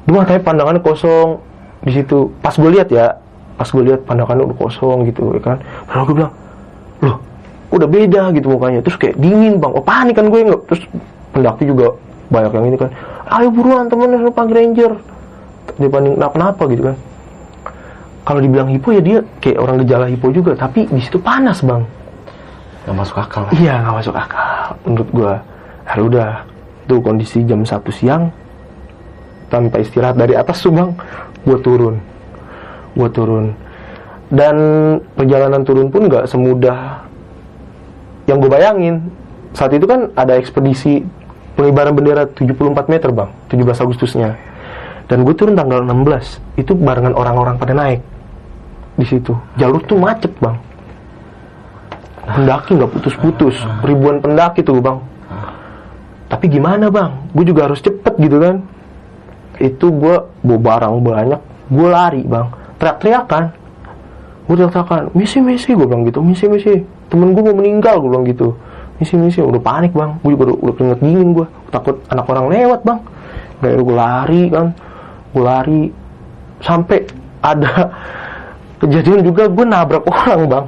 Dia matanya pandangannya kosong di situ. Pas gue lihat ya pas gue lihat pandangannya udah kosong gitu ya kan? Lalu gue bilang loh udah beda gitu mukanya. Terus kayak dingin bang. Oh panik kan gue nggak terus pendaki juga banyak yang ini kan ayo buruan temennya lu panggil ranger dibanding kenapa-napa gitu kan. Kalau dibilang hipo ya dia kayak orang gejala hipo juga tapi di situ panas bang. Gak masuk akal. Iya nggak masuk akal. Menurut gua. Hari udah. Tuh kondisi jam 1 siang. Tanpa istirahat dari atas tuh bang, gua turun, gua turun. Dan perjalanan turun pun nggak semudah yang gue bayangin. Saat itu kan ada ekspedisi pengibaran bendera 74 meter bang, 17 Agustusnya. Dan gue turun tanggal 16, itu barengan orang-orang pada naik. Di situ. Jalur tuh macet bang. Pendaki nggak putus-putus. Ribuan pendaki tuh bang. Tapi gimana bang? Gue juga harus cepet gitu kan. Itu gue bawa barang banyak. Gue lari bang. Teriak-teriakan. Gue teriak-teriakan misi misi gue bilang gitu. Misi misi. Temen gue mau meninggal gue bilang gitu. Misi misi. Udah panik bang. Gue juga udah, udah keringet dingin gue takut anak orang lewat bang. Kayak gue lari kan gue lari. Sampai ada kejadian juga gue nabrak orang bang.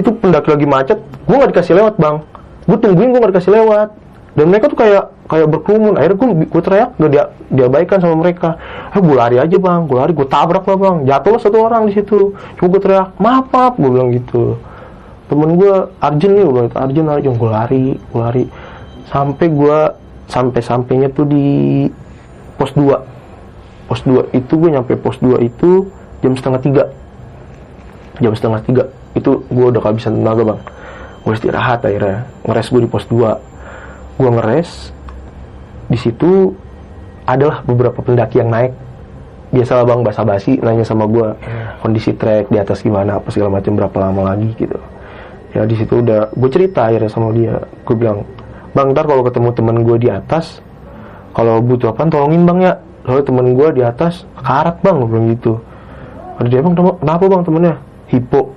Itu pendaki lagi macet gue nggak dikasih lewat bang. Gue tungguin gue nggak dikasih lewat. Dan mereka tuh kayak kayak berkerumun. Akhirnya gue gue teriak gak dia diabaikan sama mereka. Eh gue lari aja bang. Gue lari gue tabrak lah bang. Jatuh lah satu orang di situ. Cuma gue teriak maaf maaf gue bilang gitu. Temen gue Arjen nih gue bilang gitu, Arjen Arjen gue lari gue lari. Sampai gue sampai sampainya tuh di pos 2 pos 2 itu gue nyampe pos 2 itu jam setengah tiga. Jam setengah tiga itu gue udah kehabisan tenaga bang. Gue istirahat akhirnya ngeres gue di pos 2 gue ngeres di situ adalah beberapa pendaki yang naik. Biasalah bang basa-basi nanya sama gue kondisi trek di atas gimana apa segala macam berapa lama lagi gitu. Ya di situ udah gue cerita akhirnya sama dia. Gue bilang bang ntar kalau ketemu temen gue di atas kalau butuh apa tolongin bang ya soalnya temen gue di atas karat bang gue bilang gitu. Ada dia bang "Kenapa- bang temennya? Hipo.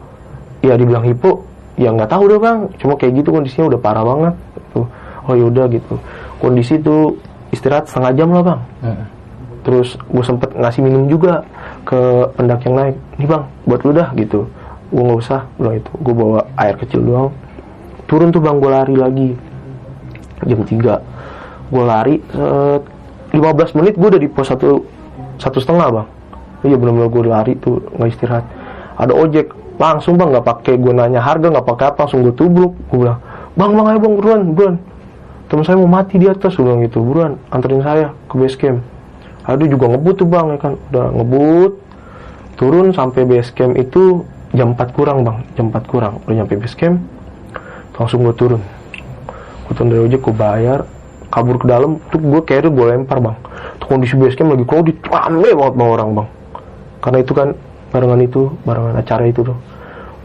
Ya dibilang hipo. Ya nggak tahu deh bang. Cuma kayak gitu kondisinya udah parah banget. Gitu. oh yaudah gitu. Kondisi itu istirahat setengah jam lah bang. Mm. terus gue sempet ngasih minum juga ke pendaki yang naik. Nih bang buat lu dah gitu. Gue nggak usah bilang itu gue bawa air kecil doang. Turun tuh bang gue lari lagi. Jam 3 gue lari set, 15 menit gue udah di pos satu satu setengah bang. Iya benar-benar gue lari tuh nggak istirahat. Ada ojek langsung bang nggak pakai gue nanya harga nggak pakai apa langsung gue tubruk. Gue bilang bang bang ayo bang buruan buruan. Teman saya mau mati di atas gue bilang gitu buruan anterin saya ke base camp. Aduh juga ngebut tuh bang ya kan. Udah ngebut turun sampai base camp itu jam 4 kurang bang. Jam 4 kurang udah nyampe base camp langsung gue turun. Gue turun dari ojek gue bayar kabur ke dalam tuh gue carry gue lempar bang. Tuh kondisi base camp lagi crowded rame banget bang orang bang. Karena itu kan barengan itu barengan acara itu tuh.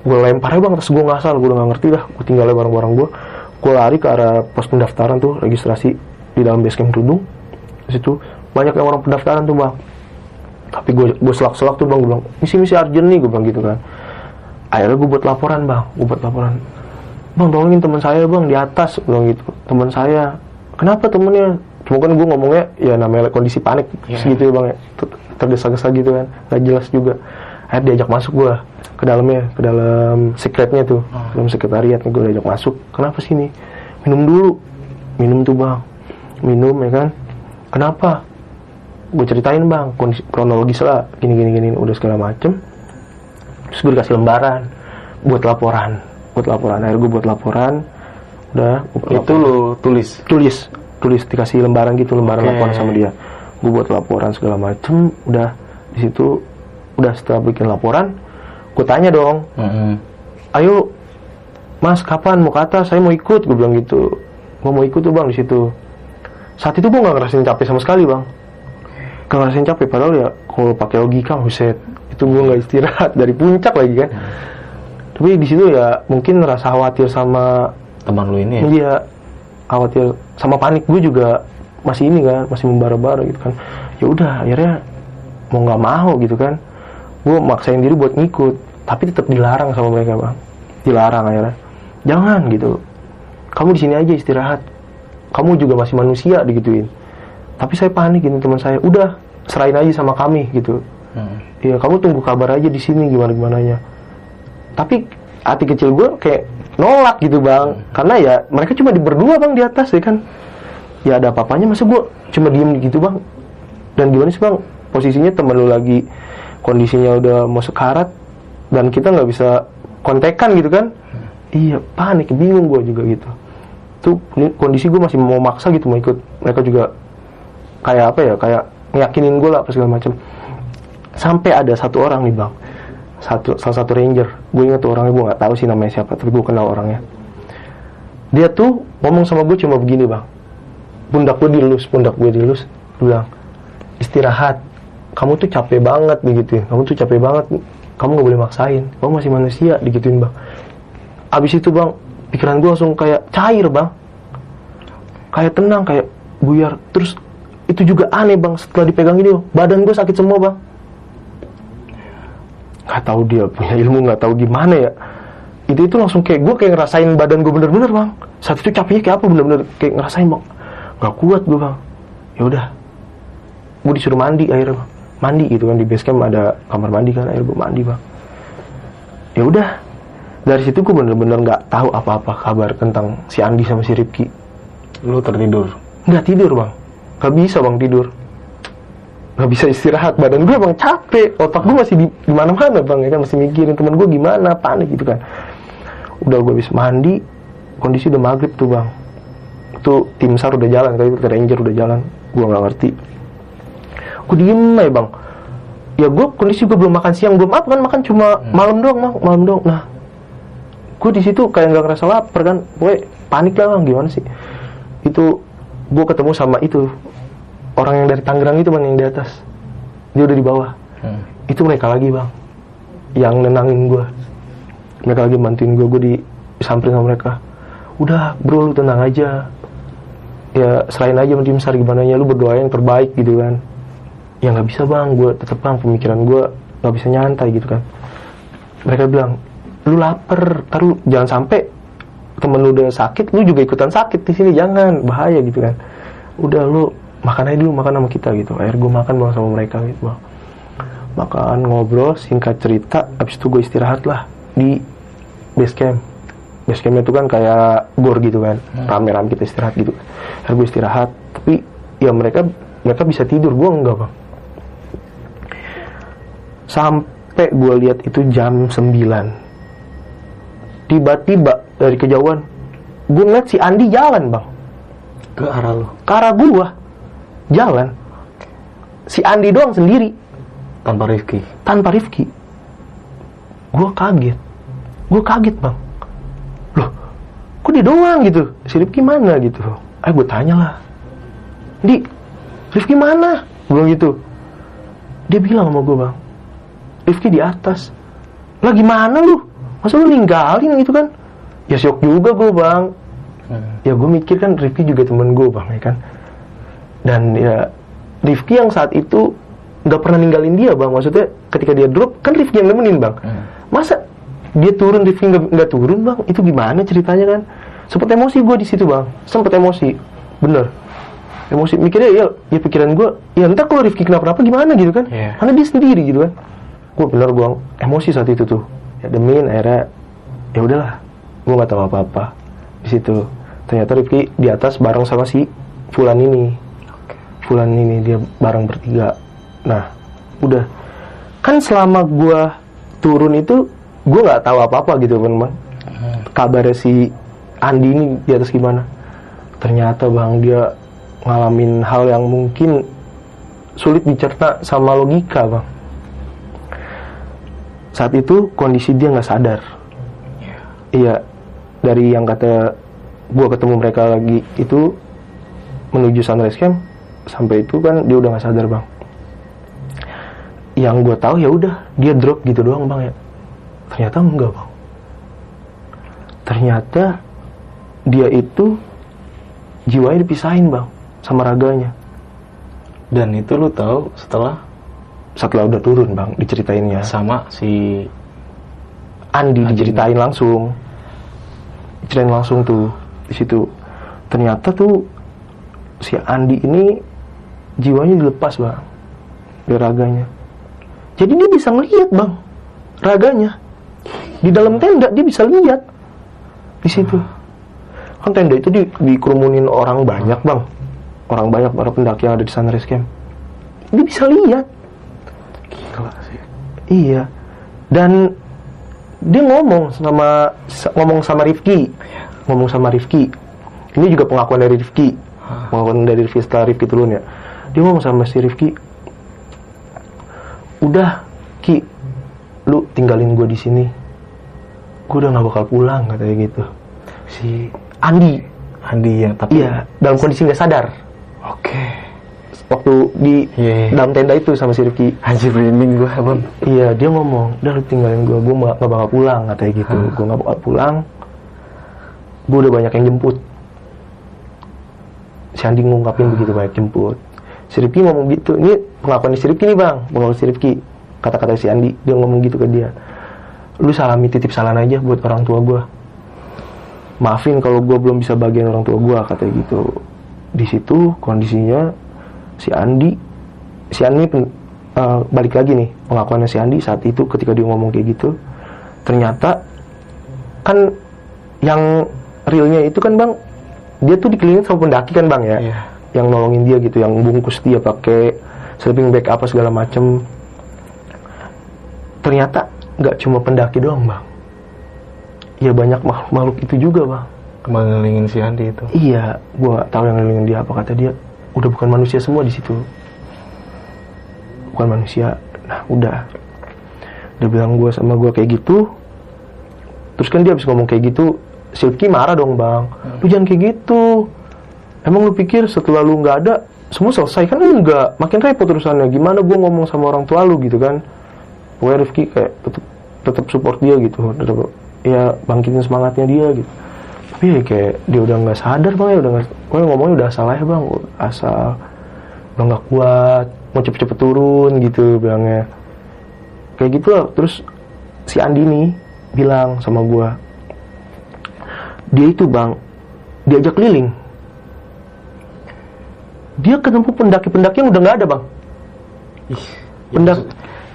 Gue lempar aja bang terus gue ngasal gue udah gak ngerti dah. Gue tinggalnya barang-barang gue gue lari ke arah pos pendaftaran tuh registrasi di dalam base camp di situ banyak yang orang pendaftaran tuh bang. Tapi gue gue selak-selak tuh bang. Gue bilang misi misi urgent nih gue bilang gitu kan. Akhirnya gue buat laporan bang. Gue buat laporan. Bang tolongin teman saya bang di atas gue bilang gitu. Teman saya kenapa temennya? Cuma kan gue ngomongnya ya namanya kondisi panik Iya. segitu ya bang ya. Ter- tergesa-gesa gitu kan nggak jelas juga. Akhirnya diajak masuk gue ke dalamnya ke dalam secretnya tuh ke dalam sekretariat. Gue diajak masuk kenapa sini minum dulu. Minum tuh bang. Minum ya kan. Kenapa? Gue ceritain bang kondisi kronologis lah gini gini gini udah segala macem. Terus gue dikasih lembaran buat laporan buat laporan. Akhirnya gue buat laporan udah? Itu lu tulis. tulis. Tulis dikasih lembaran gitu lembaran Oke. laporan sama dia. Gue buat laporan segala macem udah. Di situ udah setelah bikin laporan gue tanya dong. Mm-mm. ayo mas kapan mau ke atas? Saya mau ikut. Gue bilang gitu. Gue mau ikut tuh bang di situ. Saat itu gue nggak ngerasain capek sama sekali bang. Gak ngerasain capek padahal ya kalau pakai logika buset. Itu gue nggak istirahat dari puncak lagi kan. Tapi di situ ya mungkin rasa khawatir sama Teman lu ini ya. dia khawatir sama panik. Gue juga masih ini kan masih membara-bara gitu kan. Ya udah akhirnya mau nggak mau gitu kan gue maksain diri buat ngikut tapi tetap dilarang sama mereka bang. Dilarang akhirnya. Jangan gitu. Kamu di sini aja istirahat. Kamu juga masih manusia digituin. Tapi saya panik ini teman saya. Udah serahin aja sama kami gitu. Mm. Iya, kamu tunggu kabar aja di sini gimana gimana nya. Tapi hati kecil gue kayak nolak gitu bang, karena ya mereka cuma di berdua bang di atas ya kan. Ya ada apa-apanya, masa gue cuma diem gitu bang. Dan gimana sih bang, posisinya temen lu lagi kondisinya udah mau sekarat dan kita nggak bisa kontekan gitu kan? Iya panik, bingung gue juga gitu. Tuh kondisi gue masih mau maksa gitu mau ikut. Mereka juga kayak apa ya, kayak ngeyakinin gue lah apa segala macam sampai ada satu orang nih bang satu salah satu ranger. Gue ingat tuh orangnya gue nggak tahu sih namanya siapa tapi gue kenal orangnya. Dia tuh ngomong sama gue cuma begini bang. Pundak gue dilus pundak gue dilus. Bilang istirahat. Kamu tuh capek banget begitu kamu tuh capek banget. Kamu nggak boleh maksain. Kamu masih manusia digituin bang. Abis itu bang pikiran gue langsung kayak cair bang. Kayak tenang kayak buyar. Terus itu juga aneh bang setelah dipegang ini badan gue sakit semua bang nggak tahu dia punya ilmu nggak tahu gimana ya. Itu itu langsung kayak gue kayak ngerasain badan gue bener-bener bang. Saat itu capeknya kayak apa bener-bener? Kayak ngerasain bang. Nggak kuat gue bang. Ya udah. Gue disuruh mandi akhirnya bang. Mandi gitu kan di base camp ada kamar mandi kan akhirnya gue mandi bang. Ya udah. Dari situ gue bener-bener nggak tahu apa-apa kabar tentang si Andi sama si Ripki Lu tertidur. nggak tidur bang. Nggak bisa bang tidur nggak bisa istirahat badan gue bang capek. Otak gue masih di, di mana-mana bang ya kan? Masih mikirin teman gue gimana panik gitu kan. Udah gue habis mandi kondisi udah maghrib tuh bang. Itu tim sar udah jalan tadi ke ranger udah jalan. Gue nggak ngerti. Gue diem aja bang. Ya gue kondisi gue belum makan siang. Belum apa kan makan cuma malam doang bang malam doang. Nah gue di situ kayak nggak ngerasa lapar kan? Gue panik lah bang gimana sih? Itu gue ketemu sama itu orang yang dari Tangerang itu bang yang di atas. Dia udah di bawah. Hmm. itu mereka lagi bang yang nenangin gue mereka lagi bantuin gue gue disamperin sama mereka. Udah bro lu tenang aja. Ya serahin aja tim sar gimana ya lu berdoa yang terbaik gitu kan. Ya nggak bisa bang. Gue tetep bang pemikiran gue nggak bisa nyantai gitu kan. Mereka bilang lu lapar taruh jangan sampai temen lu udah sakit lu juga ikutan sakit di sini jangan. Bahaya gitu kan. Udah lu makan aja dulu makan sama kita gitu. Akhirnya gue makan bang sama mereka gitu bang. Makan ngobrol singkat cerita abis itu gue istirahat lah di base camp. Base camp itu kan kayak gor gitu kan rame-rame kita istirahat gitu. Akhirnya gue istirahat tapi ya mereka mereka bisa tidur gue enggak bang. Sampai gue lihat itu jam 9 tiba-tiba dari kejauhan gue ngeliat si Andi jalan bang. Ke arah lu? Ke arah gua jalan si Andi doang sendiri. Tanpa Rifki? Tanpa Rifki. Gua kaget. Gua kaget bang. Loh kok dia doang gitu? Si Rifki mana gitu? Ah gue tanya lah. Di Rifki mana? Gua gitu. Dia bilang sama gua bang Rifki di atas. Lah gimana lu? Masa lu ninggalin gitu kan? Ya syok juga gua bang. Ya gue mikir kan Rifki juga temen gue bang ya kan dan ya Rifki yang saat itu nggak pernah ninggalin dia bang. Maksudnya ketika dia drop kan Rifki yang nemenin bang. Masa dia turun Rifki nggak turun bang? Itu gimana ceritanya kan? Sempet emosi gue di situ bang. Sempet emosi. Bener. Emosi mikirnya ya ya pikiran gue ya entah kalau Rifki kenapa-napa gimana gitu kan? Iya. karena dia sendiri gitu kan? Gue bener gue emosi saat itu tuh. Ya demin akhirnya ya udahlah. Gue nggak tahu apa-apa. Di situ ternyata Rifki di atas bareng sama si Fulan ini Fulan ini dia bareng bertiga. Nah udah. Kan selama gua turun itu gua nggak tahu apa-apa gitu kan bang kabarnya si Andi ini di atas gimana? Ternyata bang dia ngalamin hal yang mungkin sulit dicerna sama logika bang. Saat itu kondisi dia nggak sadar. Iya dari yang kata gua ketemu mereka lagi itu menuju sunrise camp sampai itu kan dia udah nggak sadar bang. Yang gue tahu ya udah dia drop gitu doang bang ya. Ternyata enggak bang. Ternyata dia itu jiwanya dipisahin bang sama raganya. Dan itu lu tahu setelah? Setelah udah turun bang diceritainnya. Sama si Andi Andi. diceritain langsung. Diceritain langsung tuh di situ. Ternyata tuh si Andi ini jiwanya dilepas bang dari raganya jadi dia bisa ngelihat bang raganya di dalam tenda dia bisa lihat di situ kan tenda itu di, dikerumunin orang banyak bang orang banyak para pendaki yang ada di sunrise camp dia bisa lihat gila sih Iya. Dan dia ngomong sama ngomong sama Rifki. Ngomong sama Rifki. Ini juga pengakuan dari Rifki. Pengakuan dari Rifki setelah Rifki turun ya. Dia ngomong sama si Rifki. Udah, Ki, lu tinggalin gue di sini. Gue udah nggak bakal pulang katanya gitu. Si Andi, Andi yang tapi iya, dalam kondisi nggak sadar. oke Waktu di Iya, iya. dalam tenda itu sama si Rifki. anjir merinding gua bang Iya dia ngomong, udah lu tinggalin gue, gue gak, gak bakal pulang katanya gitu, gue gak bakal pulang, gue udah banyak yang jemput. Si Andi ngungkapin begitu banyak jemput. Si Rifki ngomong gitu, ini pengakuan si Rifki nih bang, pengakuan si Rifki, kata-kata si Andi, dia ngomong gitu ke dia. Lu salami titip salam aja buat orang tua gue. Maafin kalau gue belum bisa bagian orang tua gue, katanya gitu. Di situ kondisinya si Andi si Andi pen- eh, balik lagi nih pengakuannya si Andi saat itu ketika dia ngomong kayak gitu ternyata kan yang realnya itu kan bang dia tuh dikelilingin sama pendaki kan bang ya Iya. Yang nolongin dia gitu yang bungkus dia pakai sleeping bag apa segala macem ternyata nggak cuma pendaki doang bang ya banyak makhluk makhluk itu juga bang mengelilingin si Andi itu Iya, gua nggak tahu yang ngelilingin dia apa kata dia. Udah bukan manusia semua di situ. Bukan manusia. Nah, udah. Dia bilang gua sama gua kayak gitu. Terus kan dia habis ngomong kayak gitu, Silky marah dong, Bang. Lu jangan kayak gitu. Emang lu pikir setelah lu nggak ada, semua selesai kan enggak. Makin repot urusannya. Gimana gua ngomong sama orang tua lu gitu kan. Pokoknya Rifki kayak tetep tetap support dia gitu. Tetep, ya bangkitin semangatnya dia gitu tapi ya kayak dia udah nggak sadar bang ya udah nggak gue ngomongnya udah salah ya bang asal udah nggak kuat mau cepet-cepet turun gitu bilangnya kayak gitu lah terus si Andi nih bilang sama gua dia itu bang diajak keliling dia ketemu pendaki-pendaki yang udah nggak ada bang. Ih pendak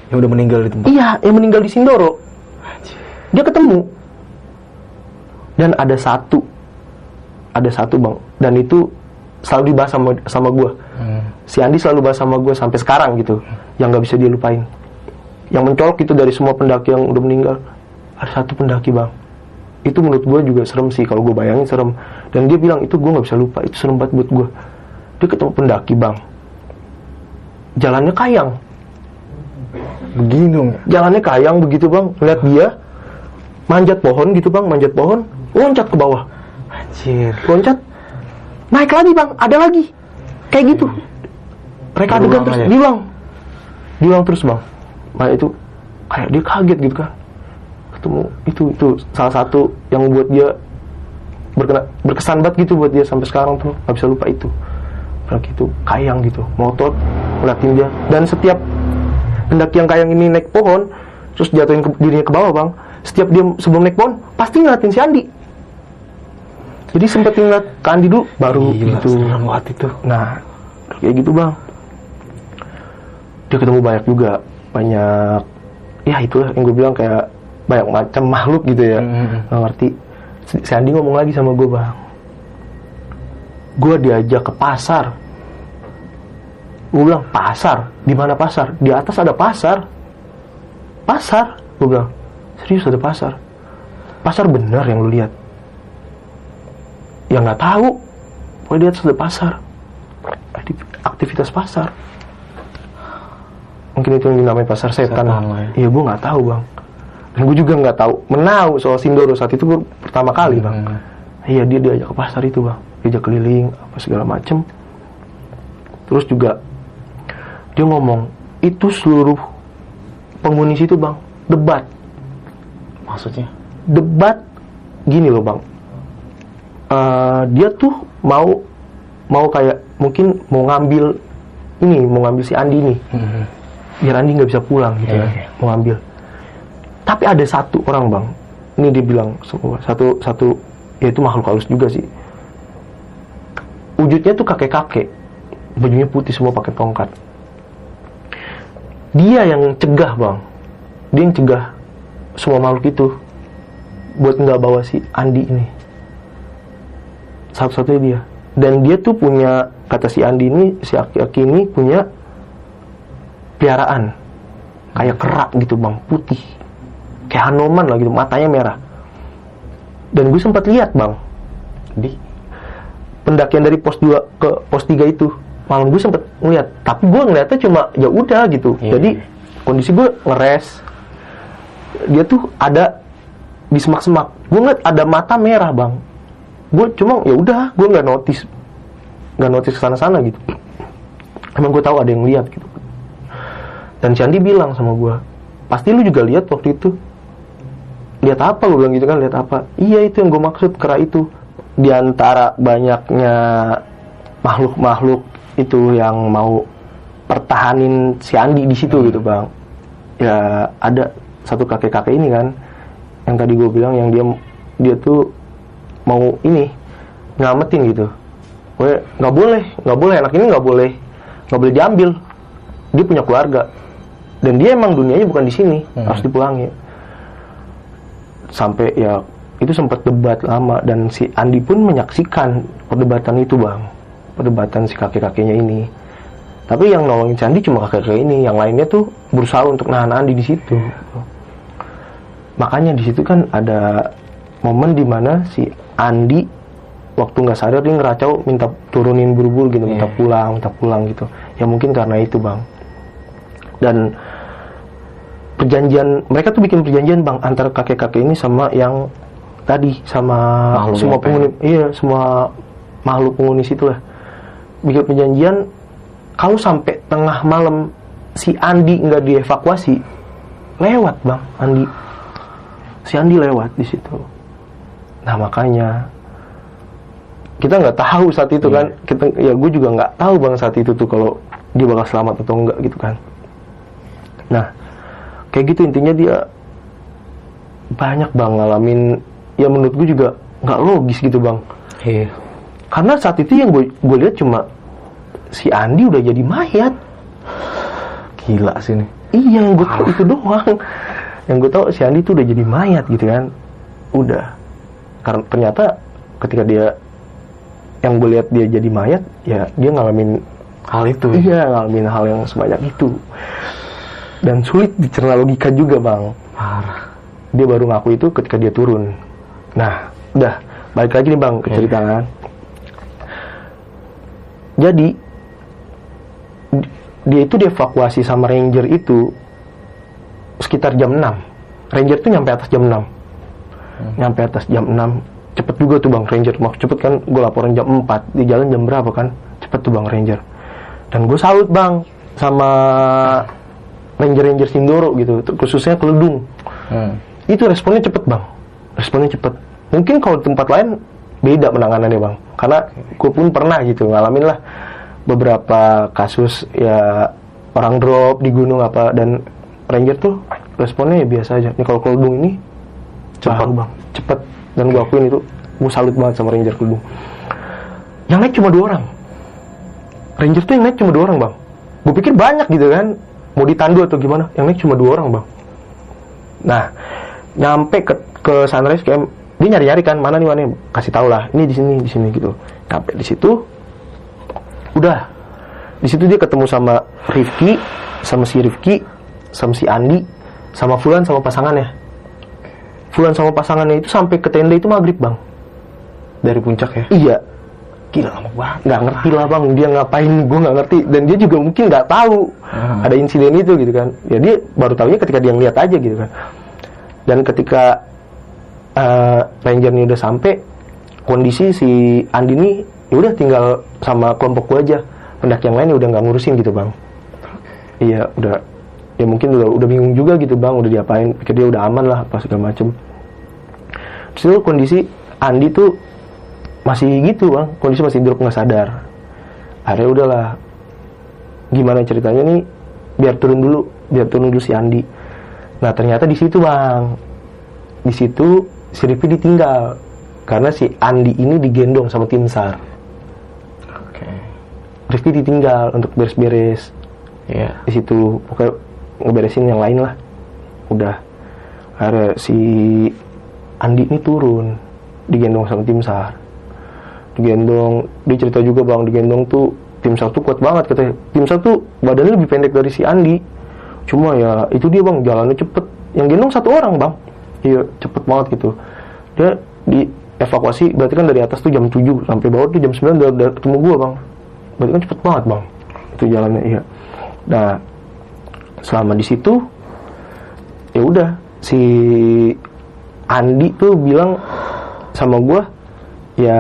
yang udah meninggal di tempat. Iya yang meninggal di Sindoro. Dia ketemu. Dan ada satu. Ada satu bang. Dan itu selalu dibahas sama sama gue Hmm. si Andi selalu bahas sama gue sampai sekarang gitu yang nggak bisa dia lupain. Yang mencolok itu dari semua pendaki yang udah meninggal. Ada satu pendaki bang. Itu menurut gue juga serem sih kalau gue bayangin serem. Dan dia bilang itu gue nggak bisa lupa. Itu serem banget buat gue dia ketemu pendaki bang. Jalannya kayang. Begini dong. jalannya kayang begitu bang. Lihat dia manjat pohon gitu bang manjat pohon. Loncat ke bawah. Anjir. loncat. Naik lagi bang. Ada lagi. Kayak gitu. Mereka adegan terus. diulang. Diulang terus bang. Nah itu kayak dia kaget gitu kan ketemu itu itu salah satu yang buat dia berkena, berkesan banget gitu buat dia sampai sekarang tuh. Nggak bisa lupa itu gitu kayang gitu motot ngeliatin dia dan setiap pendaki yang kayang ini naik pohon terus jatuhin ke, dirinya ke bawah bang setiap dia sebelum naik pohon pasti ngeliatin si Andi jadi sempet ngeliat ke Andi dulu baru Gila, gitu banget itu. Nah, kayak gitu bang. Dia ketemu banyak juga, banyak, ya itulah yang gue bilang kayak banyak macam makhluk gitu ya. Hmm. Nggak ngerti. Si Andi ngomong lagi sama gue bang. Gue diajak ke pasar. Gue bilang pasar, di mana pasar? Di atas ada pasar. Pasar, gue bilang. Serius ada pasar. Pasar bener yang lu lihat. Ya nggak tahu. Di atas ada pasar. Aktiv- Aktivitas pasar. Mungkin itu yang dinamai pasar setan. Ya. Iya, gue nggak tahu bang. Dan gue juga nggak tahu. Menau soal Sindoro saat itu gue pertama kali bang. Hmm. Iya dia diajak ke pasar itu bang. Diajak keliling apa segala macem. Terus juga dia ngomong itu seluruh penghuni situ bang debat Maksudnya? debat gini loh bang Eh, dia tuh mau mau kayak mungkin mau ngambil ini mau ngambil si Andi nih Hmm. biar Andi nggak bisa pulang gitu Iya, kan iya. mau ngambil tapi ada satu orang bang ini dibilang semua satu satu ya itu makhluk halus juga sih. Wujudnya tuh kakek kakek bajunya putih semua pakai tongkat. Dia yang cegah bang. Dia yang cegah semua makhluk itu buat nggak bawa si Andi ini. Satu-satunya dia. Dan dia tuh punya kata si Andi ini si Aki-Aki ini punya piaraan. Kayak kerak gitu bang. Putih. Kayak Hanoman lah gitu matanya merah dan gue sempat lihat bang. Di? Pendakian dari pos 2 ke pos 3 itu malam gue sempet ngeliat. Tapi gue ngeliatnya cuma ya udah gitu. Iya, jadi iya. kondisi gue ngeres. Dia tuh ada di semak-semak gue ngeliat ada mata merah bang. Gue cuma ya udah gue nggak notice. Nggak notice ke sana sana gitu. Emang gue tahu ada yang lihat gitu. Dan Candi bilang sama gue pasti lu juga lihat waktu itu lihat apa? Gue bilang gitu kan lihat apa? Iya itu yang gue maksud kera itu. Di antara banyaknya makhluk-makhluk itu yang mau pertahanin si Andi di situ gitu bang. Ya ada satu kakek-kakek ini kan yang tadi gue bilang yang dia dia tuh mau ini ngamatin gitu. Gue nggak boleh nggak boleh anak ini nggak boleh nggak boleh diambil. Dia punya keluarga. Dan dia emang dunianya bukan di sini Hmm. harus dipulangi sampai ya itu sempat debat lama dan si Andi pun menyaksikan perdebatan itu bang. Perdebatan si kakek-kakeknya ini. Tapi yang nolongin si Andi cuma kakek-kakek ini yang lainnya tuh berusaha untuk nahan Andi di situ. Makanya di situ kan ada momen di mana si Andi waktu nggak sadar dia ngeracau minta turunin buru-buru gitu minta Iya. pulang minta pulang gitu. Ya mungkin karena itu bang. Dan perjanjian mereka tuh bikin perjanjian bang antara kakek-kakek ini sama yang tadi sama Makhluk semua penghuni iya semua makhluk penghuni situ lah. Bikin perjanjian kalau sampai tengah malam si Andi nggak dievakuasi lewat bang Andi. Si Andi lewat di situ. Nah makanya kita nggak tahu saat itu kan. Kita ya gue juga nggak tahu bang saat itu tuh kalau dia bakal selamat atau enggak gitu kan. Nah kayak gitu intinya dia banyak bang ngalamin ya menurut gue juga nggak logis gitu bang Iya. karena saat itu yang gue gue lihat cuma si Andi udah jadi mayat Gila sih nih. iya yang gue tahu itu doang yang gue tahu si Andi tuh udah jadi mayat gitu kan udah karena ternyata ketika dia yang gue lihat dia jadi mayat ya dia ngalamin Hal itu. ya. iya ngalamin hal yang sebanyak itu dan sulit dicerna logika juga bang. Parah. dia baru ngaku itu ketika dia turun. Nah udah. Balik lagi nih bang ke cerita kan? Jadi di- dia itu dievakuasi sama ranger itu sekitar jam 6 ranger tuh nyampe atas jam 6 nyampe atas jam 6 cepet juga tuh bang ranger. Mau cepet kan gue laporan jam 4 di jalan jam berapa kan? Cepet tuh bang ranger. Dan gue salut bang sama ranger ranger Sindoro gitu khususnya keledung Hmm. itu responnya cepet bang. Responnya cepet. Mungkin kalau di tempat lain beda penanganannya bang. Karena gue pun pernah gitu ngalamin lah beberapa kasus ya orang drop di gunung apa dan ranger tuh responnya ya biasa aja. Ini kalau keledung ini cepet bang. cepet. Dan gue akuin itu gue salut banget sama ranger keledung yang naik cuma dua orang. Ranger tuh yang naik cuma dua orang bang. Gue pikir banyak gitu kan mau ditandu atau gimana yang naik cuma dua orang bang Nah, nyampe ke ke sunrise camp, dia nyari-nyari kan mana nih mana nih? kasih tau lah, ini di sini di sini gitu. Sampai di situ, udah di situ dia ketemu sama Rifki, sama si Rifki, sama si Andi, sama Fulan sama pasangannya. Fulan sama pasangannya itu sampai ke tenda itu maghrib bang. Dari puncak ya? Iya, Gila lama banget. nggak ngerti lah bang. Dia ngapain? Gue nggak ngerti. Dan dia juga mungkin nggak tahu Ah. ada insiden itu gitu kan. Ya dia baru tahunya ketika dia ngeliat aja gitu kan. Dan ketika eh ranger ini udah sampai kondisi si Andi ini ya udah tinggal sama kelompok gue aja. Pendaki yang lain ya udah nggak ngurusin gitu bang. Iya udah ya mungkin udah udah bingung juga gitu bang. Udah diapain? Pikir dia udah aman lah apa segala macem. Terus itu kondisi Andi tuh masih gitu bang. Kondisi masih drop nggak sadar. Akhirnya udahlah. Gimana ceritanya nih? Biar turun dulu biar turun dulu si Andi. Nah ternyata di situ bang. Di situ si Rifki ditinggal karena si Andi ini digendong sama tim SAR Oke. Rifki ditinggal untuk beres-beres. Iya. di situ pokoknya ngeberesin yang lain lah. Udah. Akhirnya si Andi ini turun digendong sama tim SAR digendong dia cerita juga bang digendong tuh tim SAR tuh kuat banget katanya. Tim SAR tuh badannya lebih pendek dari si Andi. Cuma ya itu dia bang jalannya cepet. Yang gendong satu orang bang. Iya cepet banget gitu. Dia di evakuasi berarti kan dari atas tuh jam 7 sampai bawah tuh jam 9 udah, udah ketemu gua bang. Berarti kan cepet banget bang itu jalannya iya. Nah selama di situ ya udah si Andi tuh bilang sama gua ya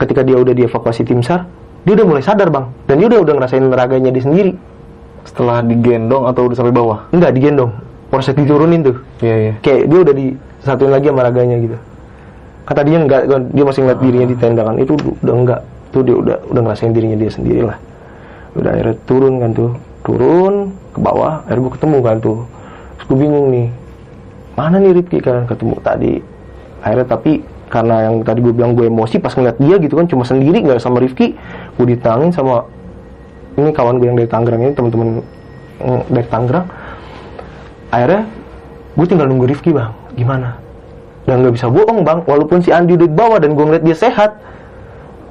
ketika dia udah dievakuasi tim SAR dia udah mulai sadar bang. Dan dia udah udah ngerasain neraganya dia sendiri. Setelah digendong atau udah sampai bawah? enggak digendong. Proses diturunin tuh. Iya, iya. kayak dia udah disatuin lagi sama raganya gitu. Kata dia enggak dia masih ngeliat dirinya di tenda kan itu udah enggak. Tuh dia udah udah ngerasain dirinya dia sendiri lah udah akhirnya turun kan tuh. Turun ke bawah akhirnya gue ketemu kan tuh. Terus gue bingung nih mana nih Rifki? Kan ketemu tadi. Akhirnya tapi karena yang tadi gue bilang gue emosi pas ngeliat dia gitu kan cuma sendiri nggak sama Rifki gue ditangin sama ini kawan gue yang dari Tangerang ini teman-teman mm, dari Tangerang. Akhirnya gue tinggal nunggu Rifki bang. Gimana? Dan nggak bisa bohong bang. Walaupun si Andi udah di bawah dan gue ngeliat dia sehat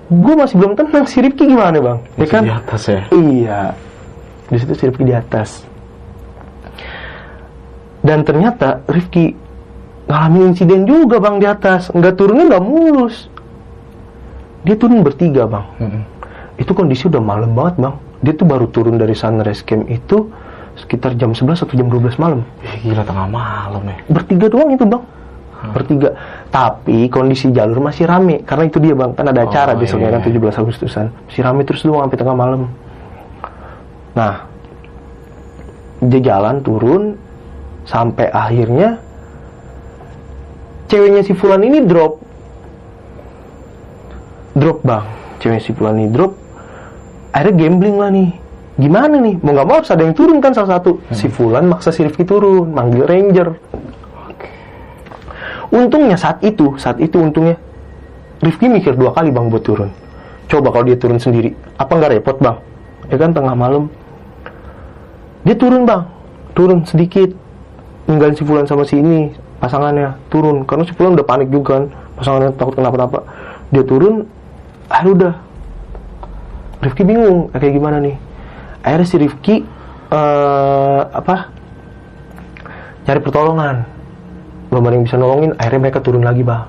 gue masih belum tenang. Si Rifki gimana bang? Ya kan? di atas ya? iya. Di situ si Rifki di atas. Dan ternyata Rifki ngalamin insiden juga bang di atas. Nggak turunnya nggak mulus. Dia turun bertiga bang. Mm-mm. itu kondisi udah malam banget bang. Dia tuh baru turun dari sunrise camp itu sekitar jam 11 atau jam 12 malam. Ih, gila tengah malam ya. bertiga doang itu bang. Bertiga. Tapi kondisi jalur masih rame. Karena itu dia bang. Kan ada acara Oh, besoknya iya. kan 17 Agustusan. Masih rame terus doang sampai tengah malam. Nah dia jalan turun. Sampai akhirnya ceweknya si Fulan ini drop. Drop bang. Ceweknya si Fulan ini drop. Akhirnya gambling lah nih. Gimana nih? Mau nggak mau harus ada yang turun kan salah satu. Si Fulan maksa si Rifki turun manggil ranger. Untungnya saat itu saat itu untungnya Rifki mikir dua kali bang buat turun. Coba kalau dia turun sendiri apa nggak repot bang? Ya kan tengah malam. Dia turun bang. Turun sedikit ninggalin si Fulan sama si ini pasangannya turun karena si Fulan udah panik juga kan. Pasangannya takut kenapa-napa. Dia turun ah udah. Rifki bingung kayak gimana nih? Akhirnya si Rifki eh, apa cari pertolongan. Belum ada yang bisa nolongin akhirnya mereka turun lagi bang.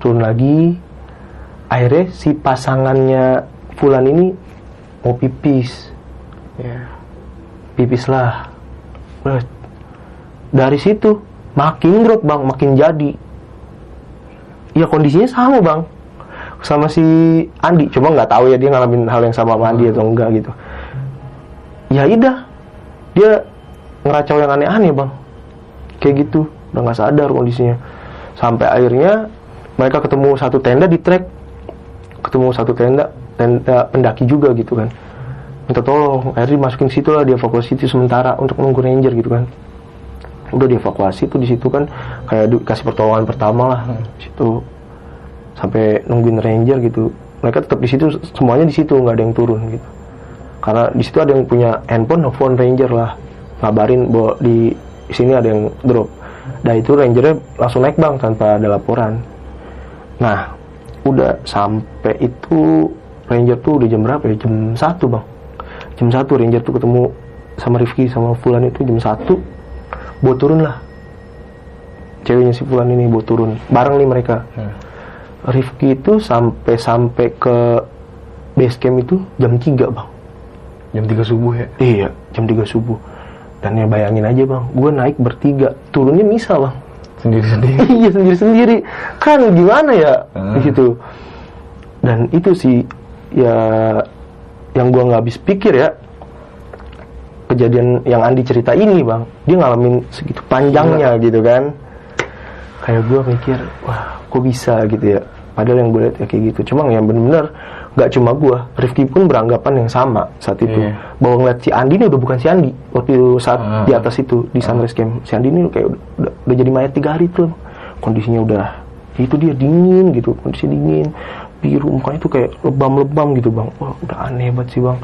Turun lagi. Akhirnya si pasangannya Fulan ini mau pipis. Iya. pipis lah dari situ makin drop bang. Makin jadi. Ya kondisinya sama bang. Sama si Andi. Cuma nggak tahu ya dia ngalamin hal yang sama sama Andi atau enggak gitu. Ya udah dia ngeracau yang aneh-aneh bang. Kayak gitu. Udah nggak sadar kondisinya. Sampai akhirnya mereka ketemu satu tenda di trek. Ketemu satu tenda tenda pendaki juga gitu kan. Minta tolong. Akhirnya dimasukin situ lah. Dievakuasi itu sementara untuk nunggu ranger gitu kan udah dievakuasi tuh di situ kan kayak di- kasih pertolongan pertama lah di situ. Sampai nungguin ranger gitu. Mereka tetap di situ semuanya di situ nggak ada yang turun gitu. Karena di situ ada yang punya handphone nelfon ranger lah. Ngabarin bahwa di sini ada yang drop. Dan itu rangernya langsung naik bang tanpa ada laporan. Nah udah sampai itu ranger tuh udah jam berapa ya? Jam satu bang. Jam satu ranger tuh ketemu sama Rifki sama Fulan itu jam satu bawa turun lah. Ceweknya si Fulan ini bawa turun. Bareng nih mereka. Rifki itu sampai sampai ke base camp itu jam 3 bang. Jam 3 subuh ya. iya jam 3 subuh. Dan ya bayangin aja bang. Gue naik bertiga. Turunnya misal bang. Sendiri-sendiri. iya sendiri sendiri kan gimana ya? Di situ. Dan itu sih ya yang gua nggak habis pikir ya kejadian yang Andi cerita ini bang. Dia ngalamin segitu panjangnya gitu kan. Kayak gua mikir wah kok bisa? gitu ya. Padahal yang gue lihat ya kayak gitu. Cuma yang bener-bener nggak cuma gua Rifki pun beranggapan yang sama saat itu. Iya. bahwa ngeliat si Andi ini udah bukan si Andi. Waktu saat Ah. di atas itu di sunrise camp. Si Andi ini kayak udah, udah, udah jadi mayat tiga hari tuh. Kondisinya udah itu dia dingin gitu. Kondisi dingin biru mukanya tuh kayak lebam-lebam gitu bang. Wah udah aneh banget sih bang.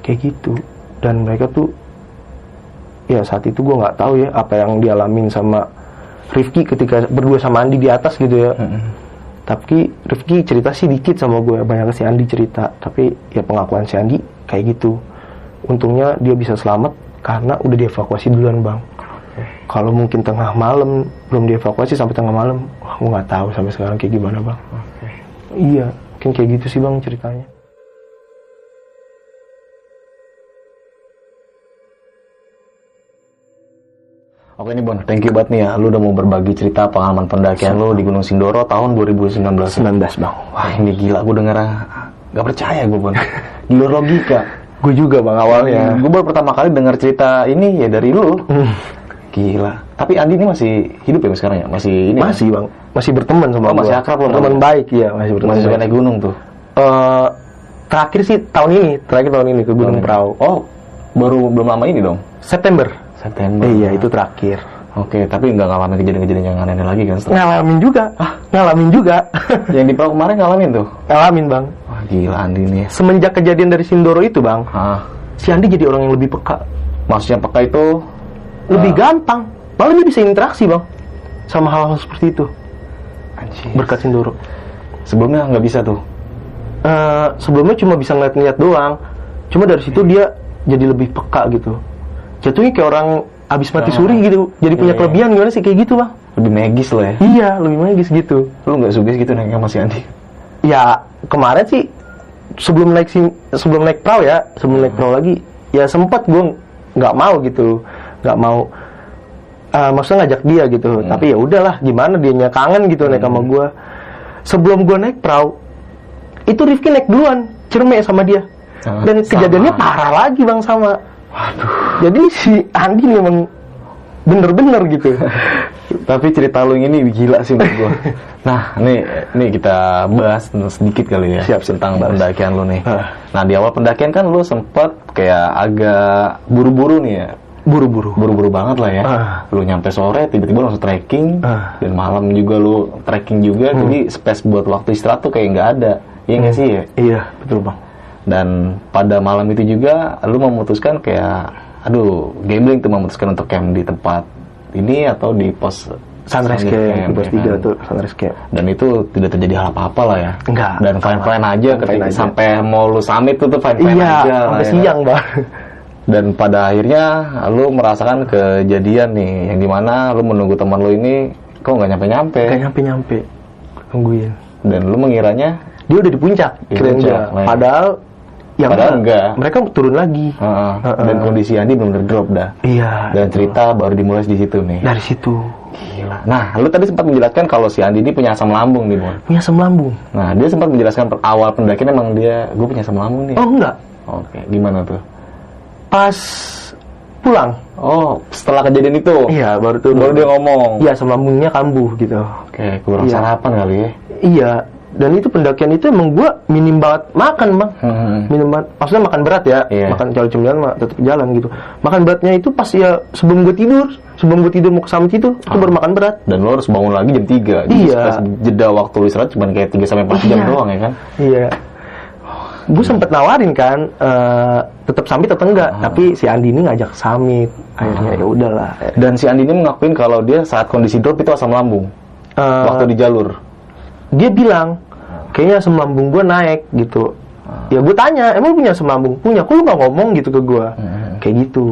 Kayak gitu. Dan mereka tuh ya saat itu gua nggak tahu ya apa yang dialamin sama Rifki ketika berdua sama Andi di atas gitu ya. Tapi Rifki cerita sih dikit sama gue banyak si Andi cerita. Tapi ya pengakuan si Andi kayak gitu. Untungnya dia bisa selamat karena udah dievakuasi duluan bang. Kalau mungkin tengah malam belum dievakuasi sampai tengah malam wah gue nggak tahu sampai sekarang kayak gimana bang. Iya mungkin kayak gitu sih bang ceritanya Oke nih Bon, thank you banget nih ya. Lu udah mau berbagi cerita pengalaman pendakian lu di Gunung Sindoro tahun 2019. 19 bang Wah ini gila, gue denger gak percaya gue Bon. Di luar logika. gue juga bang awalnya Gue baru pertama kali denger cerita ini ya dari lu. Gila. Tapi Andi ini masih hidup ya sekarang ya? Masih ini ya? masih bang masih berteman sama Oh, masih akrab lo, Bang? teman baik iya masih berteman Masih suka naik gunung tuh. Eh, terakhir sih tahun ini terakhir tahun ini ke Gunung. Prau Oh, baru belum lama ini dong. September September. iya itu terakhir Oke, tapi nggak ngalamin kejadian-kejadian yang aneh lagi kan? setelah- ngalamin juga ah ngalamin juga yang di Perahu kemarin ngalamin tuh. ngalamin bang Wah gila Andi nih. semenjak kejadian dari Sindoro itu bang Ah, si Andi jadi orang yang lebih peka maksudnya peka itu lebih Ah. gampang malah dia bisa interaksi bang sama hal-hal seperti itu anjir. berkat Sindoro Sebelumnya nggak bisa tuh. Eh, sebelumnya cuma bisa ngeliat-ngeliat doang cuma dari situ dia jadi lebih peka gitu jatuhnya kayak orang abis mati Ah. suri gitu. Jadi punya Iya. kelebihan gimana sih? Kayak gitu bang Lebih magis lo ya. iya lebih magis gitu. Lu nggak sugis gitu naiknya sama si Andi? ya kemarin sih sebelum naik sim- sebelum naik perahu ya sebelum naik perahu lagi ya sempat gue nggak mau gitu. Nggak mau eh, maksudnya ngajak dia gitu. Tapi ya udahlah gimana dia kangen gitu naik sama gue sebelum gue naik perahu itu Rifki naik duluan cerme sama dia. Ah, dan sama. kejadiannya parah lagi bang sama jadi si Andi memang bener-bener gitu Tapi cerita lu ini gila sih menurut gua. Nah, nih nih kita bahas sedikit kali ya Siap, siap. tentang Bahas. pendakian lu nih. Ah. Nah, di awal pendakian kan lu sempet kayak agak buru-buru nih ya. buru-buru Buru-buru banget lah ya. Ah. Lu nyampe sore tiba-tiba langsung trekking Ah. dan malam juga lu trekking juga jadi space buat waktu istirahat tuh kayak nggak ada. Iya nggak sih ya? iya betul bang Dan pada malam itu juga lu memutuskan kayak aduh, gambling tuh memutuskan untuk camp di tempat ini atau di pos sunrise camp pos ya tiga kan? tuh sunrise camp Dan itu tidak terjadi hal apa-apa lah ya. Enggak. Dan fine-fine aja ketika aja. sampai mau lu summit tuh tuh fine-fine iya aja. sampai ya. siang bang Dan pada akhirnya lu merasakan kejadian nih yang di mana lu menunggu teman lu ini kok nggak nyampe-nyampe Gak nyampe-nyampe Tungguin dan lu mengiranya dia udah di puncak Di puncak, padahal ya Padahal enggak. mereka turun lagi Heeh. Heeh. Dan kondisi Andi benar-benar drop dah. iya Dan cerita baru dimulai di situ nih. dari situ Gila. Nah, lu tadi sempat menjelaskan kalau si Andi ini punya asam lambung nih, Bon. punya asam lambung Nah, dia sempat menjelaskan per- awal pendakian emang dia, gue punya asam lambung nih. oh enggak Oke, gimana tuh? pas pulang Oh, setelah kejadian itu? iya baru turun Baru dia ngomong. iya asam lambungnya kambuh gitu Oke, kurang Iya. sarapan kali ya. iya dan itu pendakian itu emang gua minim banget makan bang Hmm. minim banget maksudnya makan berat ya Iya. makan kalau cemilan mah tetap jalan gitu makan beratnya itu pas ya sebelum gue tidur sebelum gue tidur mau ke summit itu itu baru makan berat Dan lo harus bangun lagi jam 3. Iya. jeda waktu istirahat cuma kayak 3 sampai 4 jam Iya. doang ya kan? iya gue sempet nawarin kan eh, tetap summit atau enggak Ah. tapi si Andi ini ngajak summit akhirnya ya udahlah Dan si Andi ini mengakuin kalau dia saat kondisi drop itu asam lambung. Eh, waktu di jalur. Dia bilang kayaknya asam lambung gue naik gitu ya gue tanya emang punya asam lambung punya kok lu nggak ngomong gitu ke gue kayak gitu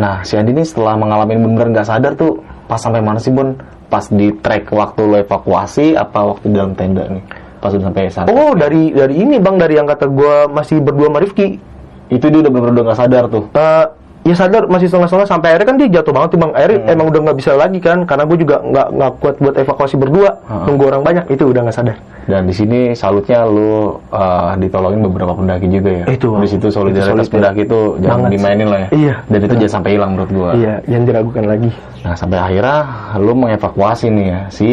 Nah, si Andi ini setelah mengalami bener nggak sadar tuh pas sampai mana sih, Bon? Pas di trek waktu lo evakuasi apa waktu di dalam tenda nih? Pas udah sampai sana. oh dari dari ini bang dari yang kata gue masih berdua sama Rifki Itu dia udah bener-bener nggak sadar tuh. Eh, ya sadar masih setengah-setengah sampai akhirnya kan dia jatuh banget tuh bang akhirnya emang udah nggak bisa lagi kan karena gue juga nggak nggak kuat buat evakuasi berdua nunggu orang banyak itu udah nggak sadar Dan di sini salutnya lu uh, ditolongin beberapa pendaki juga ya. Itu. Di situ solidaritas Itu pendaki itu jangan Banget. dimainin lah ya. Iya. Dan itu jangan sampai hilang menurut gua. iya jangan diragukan lagi Nah, sampai akhirnya lu mengevakuasi nih ya si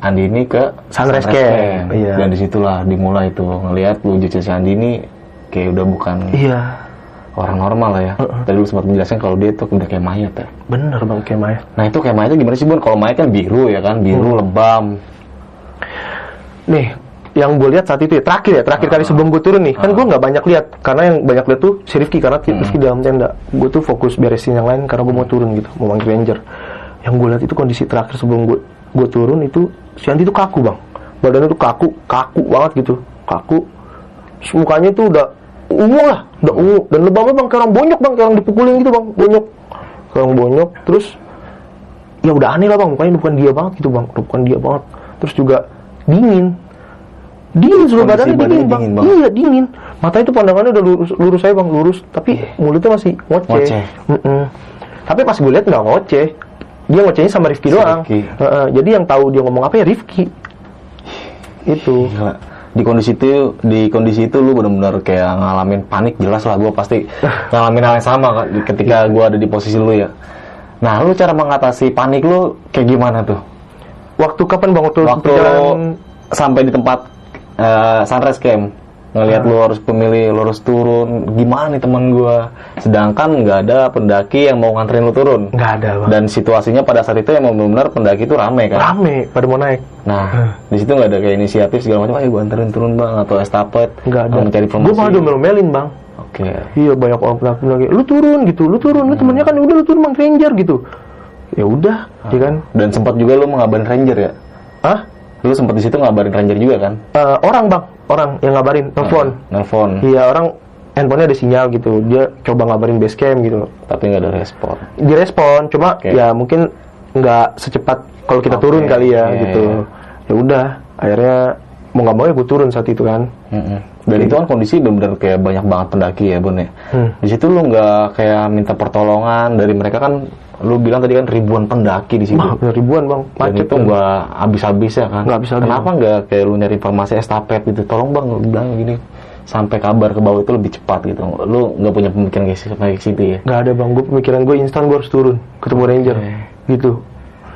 Andi ini ke Sunrise Camp. Iya. Dan di situlah dimulai tuh ngelihat wujud si Andi ini kayak udah bukan iya orang normal lah ya. Tadi lu sempat menjelaskan kalau dia tuh udah kayak mayat ya. bener bang kayak Maya Nah itu kayak mayatnya gimana sih Bun? Kalau mayat kan biru ya kan, biru Hmm. lebam. nih yang gue lihat saat itu ya terakhir ya terakhir kali sebelum gue turun nih. Kan gue nggak banyak lihat karena yang banyak lihat tuh si Rifki karena Rifki dalam tenda. Gue tuh fokus beresin yang lain karena gue mau turun gitu mau manggil ranger. Yang gue lihat itu kondisi terakhir sebelum gue gue turun itu si Andi tuh kaku bang. Badannya tuh kaku kaku banget gitu. Kaku. Mukanya tuh udah ungu lah. Udah ungu. Dan lebamnya bang kayak orang bonyok bang. Kayak orang dipukulin gitu bang. Bonyok. Kayak orang bonyok. Terus ya udah aneh lah bang. Mukanya bukan dia banget gitu bang. Bukan dia banget. Terus juga dingin. Dingin seluruh badannya dingin bang. dingin, Bang. iya dingin. Mata itu pandangannya udah lurus lurus saya bang. Lurus. Tapi mulutnya masih ngoceh, Ngoceh. Tapi pas gue lihat nggak ngoceh. Dia ngocehnya sama Rifki Si doang. Rifki. Heeh, jadi yang tahu dia ngomong apa ya Rifki. Itu. Gila. Di kondisi itu, di kondisi itu lu benar-benar kayak ngalamin panik jelas lah gue pasti ngalamin hal yang sama kan ketika gue ada di posisi lu ya. Nah, lu cara mengatasi panik lu kayak gimana tuh? waktu kapan bang waktu, Waktu perjalanan sampai di tempat eh, sunrise camp ngelihat lu harus pemilih lu harus turun. Gimana nih teman gua? Sedangkan nggak ada pendaki yang mau nganterin lu turun. Nggak ada bang. Dan situasinya pada saat itu emang benar pendaki itu rame kan? Rame pada mau naik. Nah, di situ nggak ada kayak inisiatif segala macam, ayo gua anterin turun bang atau estafet, nggak ada. Mencari promosi. gue malah domelin bang. Oke, Iya banyak orang pendaki lagi. Lu turun gitu, lu turun, lu temennya kan udah lu turun bang ranger gitu. Ya udah, ya kan? dan sempat juga lu mengabarin ranger ya? Ah, Lu sempat di situ ngabarin ranger juga kan? Eh, orang bang, orang yang ngabarin, telepon. Nelfon, Iya orang handphonenya ada sinyal gitu. Dia coba ngabarin base camp gitu. tapi nggak ada respon. Direspon, cuma Oke. ya mungkin nggak secepat kalau kita Oke, turun kali ya iya, gitu. iya. Ya udah, akhirnya mau nggak mau ya gue turun saat itu kan. Mm-mm. Dan itu kan kondisi benar-benar kayak banyak banget pendaki ya bun ya. Hmm. Di situ lu nggak kayak minta pertolongan dari mereka kan, lu bilang tadi kan ribuan pendaki di udah ribuan bang, macet itu nggak habis-habis ya kan? Nggak habis-habis, Kenapa nggak kayak lu nyari informasi estafet gitu? Tolong bang, lu bilang gini sampai kabar ke bawah itu lebih cepat gitu. Lu nggak punya pemikiran kayak sampai situ ya? Nggak ada bang, gue pemikiran gue instan gue harus turun ketemu ranger, gitu.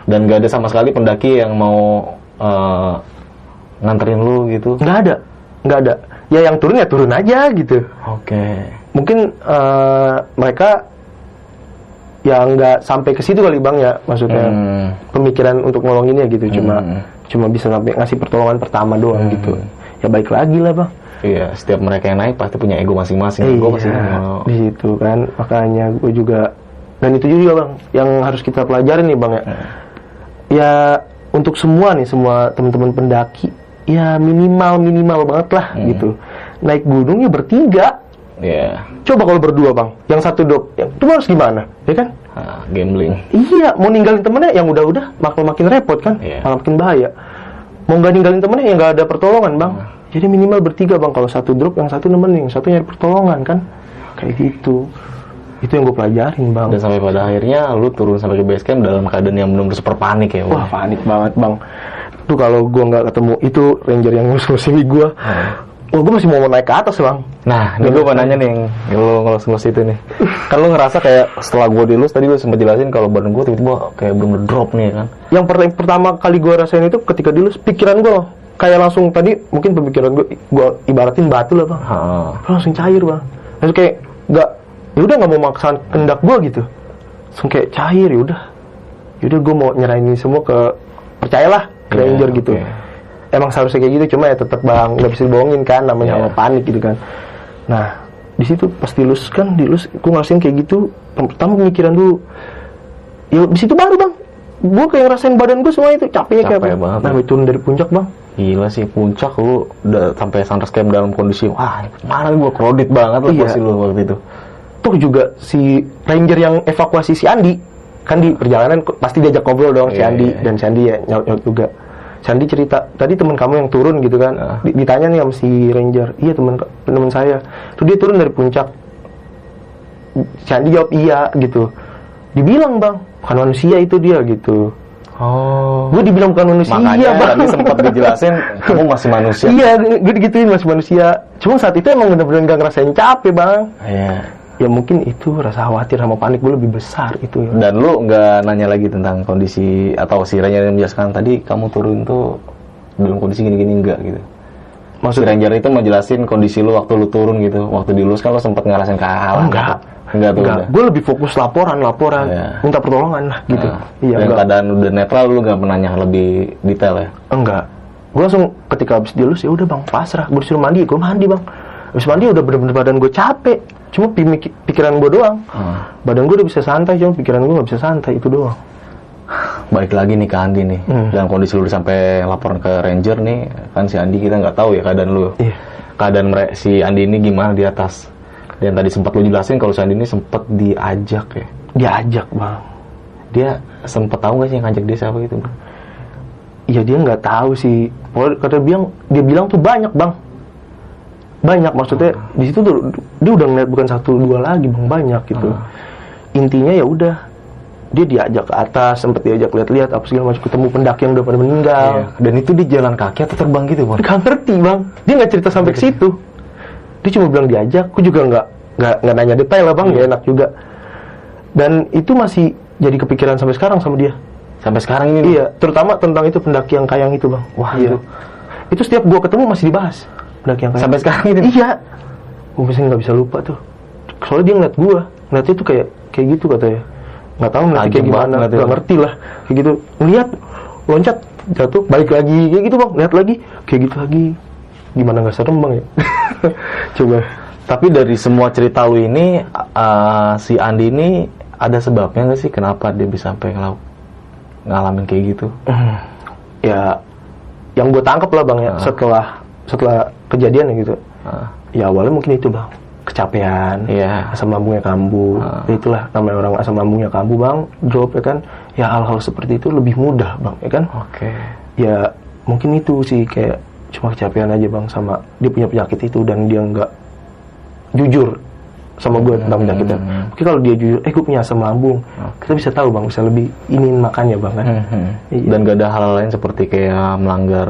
Dan nggak ada sama sekali pendaki yang mau eh, nganterin lu gitu? nggak ada nggak ada ya yang turun ya turun aja gitu Oke. mungkin eh, mereka ya nggak sampai ke situ kali bang ya maksudnya Hmm. pemikiran untuk nolonginnya gitu cuma Hmm. cuma bisa sampai ngasih pertolongan pertama doang gitu ya baik lagi lah bang Iya, setiap mereka yang naik pasti punya ego masing-masing. Gue pasti Iya, mau. di situ kan makanya gue juga dan itu juga bang yang harus kita pelajarin nih bang ya Hmm. ya untuk semua nih semua teman-teman pendaki ya minimal minimal banget lah Hmm. gitu naik gunungnya bertiga Iya, coba kalau berdua bang. Yang satu dop yang itu harus gimana? Ya kan? Ah, gambling. iya mau ninggalin temennya yang udah-udah makin makin repot kan? Iya. malah makin bahaya. Mau nggak ninggalin temennya yang nggak ada pertolongan bang. Jadi minimal bertiga bang. Kalau satu drop yang satu nemenin yang satu nyari pertolongan kan? Kayak gitu. Itu yang gue pelajarin bang. Dan sampai pada akhirnya lu turun sampai ke base camp dalam keadaan yang benar-benar super panik ya. wah panik banget bang. Tuh kalau gue nggak ketemu itu ranger yang ngusir gue oh gue masih mau naik ke atas bang Nah, ini gue mau nanya nih lu ngelus-ngelus itu nih. Kan lu ngerasa kayak setelah gue dilus tadi lu sempat jelasin kalau badan gue tiba-tiba kayak bener drop nih kan. yang per- pertama kali gue rasain itu ketika dilus pikiran gue kayak langsung tadi mungkin pemikiran gue gue ibaratin batu lah bang Heeh. langsung cair bang langsung kayak nggak ya udah nggak mau maksain kendak gue gitu langsung kayak cair ya udah ya udah gue mau nyerahin ini semua ke percayalah ke Iya, ranger gitu oke. Emang seharusnya kayak gitu cuma ya tetap bang nggak bisa dibohongin kan namanya Iya. sama panik gitu kan nah di situ pas dilus kan dilus gue ngerasain kayak gitu pertama pemikiran dulu ya di situ baru bang gue kayak ngerasain badan gue semua itu capeknya kayak Capek apa banget, nah ya. turun dari puncak bang Gila sih puncak lu udah sampai sunrise camp dalam kondisi wah mana gua kredit banget lah Iya. posisi lu waktu itu. tuh juga si ranger yang evakuasi si Andi kan di perjalanan pasti diajak ngobrol dong si Iya, Andi iya. dan si Andi ya nyaut nyaut juga si Andi cerita tadi teman kamu yang turun gitu kan. Di- ditanya nih sama si ranger iya teman teman saya tuh dia turun dari puncak si Andi jawab iya gitu dibilang bang bukan manusia itu dia gitu Oh. gue dibilang bukan manusia Makanya bang tadi sempat dijelasin kamu masih manusia. iya gue digituin masih manusia cuma saat itu emang bener-bener gak ngerasain capek bang Iya. Ya mungkin itu rasa khawatir sama panik gue lebih besar itu ya. Dan lu nggak nanya lagi tentang kondisi atau si Ranger yang menjelaskan tadi kamu turun tuh dalam kondisi gini-gini enggak gitu. Si maksudnya Ranger itu mau jelasin kondisi lu waktu lu turun gitu. Waktu dilus kan lu sempat ngerasain kehalan. enggak. Enggak tuh enggak. gue lebih fokus laporan laporan Iya. minta pertolongan lah gitu. Nah, iya dan enggak. keadaan udah netral lu nggak menanya lebih detail ya. enggak. Gue langsung ketika habis dilus ya udah bang. Pasrah. Gue disuruh mandi gue mandi bang habis mandi udah bener-bener badan gue capek cuma pikiran gue doang Hmm. badan gue udah bisa santai cuma pikiran gue nggak bisa santai itu doang Balik lagi nih ke Andi nih. Hmm. Dalam kondisi lu sampai laporan ke Ranger nih, kan si Andi kita nggak tahu ya keadaan lu. Iya. Keadaan mere- si Andi ini gimana di atas. Dan tadi sempat lu jelasin kalau si Andi ini sempat diajak ya. diajak bang Dia sempat tahu nggak sih yang ngajak dia siapa gitu? Bro? Iya dia nggak tahu sih. Pokoknya kata dia bilang, dia bilang tuh banyak bang. Banyak maksudnya di situ tuh dia udah ngeliat bukan satu dua lagi bang banyak gitu. Intinya ya udah dia diajak ke atas, sempet diajak lihat-lihat apa segala macam ketemu pendaki yang udah pada meninggal. Iya. Dan itu di jalan kaki atau terbang gitu, Bang? Gak ngerti bang. Dia nggak cerita sampai ke situ. Dia cuma bilang diajak. Aku juga nggak nggak nggak nanya detail lah bang. Gak enak juga. Dan itu masih jadi kepikiran sampai sekarang sama dia. Sampai sekarang ini. Iya, terutama tentang itu pendaki yang kayang itu, Bang. Wah, iya. itu. Itu setiap gua ketemu masih dibahas. Yang kayang. Sampai sekarang ini. Iya. Gua pasti nggak bisa lupa tuh. Soalnya dia ngeliat gua, ngeliatnya tuh kayak kayak gitu katanya. Nggak tahu ngeliatnya kayak gimana, nggak ngerti lah. Kayak gitu. Ngeliat, loncat, jatuh, balik lagi, kayak gitu bang. Lihat lagi, kayak gitu lagi. Gimana nggak serem bang ya? Coba. Tapi dari semua cerita lu ini, uh, si Andi ini ada sebabnya nggak sih kenapa dia bisa sampai ngelau- ngalamin kayak gitu? ya, yang gue tangkap lah bang ya, Ah. setelah setelah kejadian gitu. Uh, Ya awalnya mungkin itu bang kecapean, Iya. asam lambungnya kambuh. Ya itulah namanya orang asam lambungnya kambuh bang, drop ya kan, ya hal-hal seperti itu lebih mudah bang, ya kan, Oke. ya mungkin itu sih kayak cuma kecapean aja bang sama dia punya penyakit itu dan dia nggak jujur sama gue tentang penyakitnya. Hmm. Mungkin kalau dia jujur, eh gue punya asam lambung, kita bisa tahu bang, bisa lebih iniin makannya bang kan. Mhm. Iya. Dan gak ada hal lain seperti kayak melanggar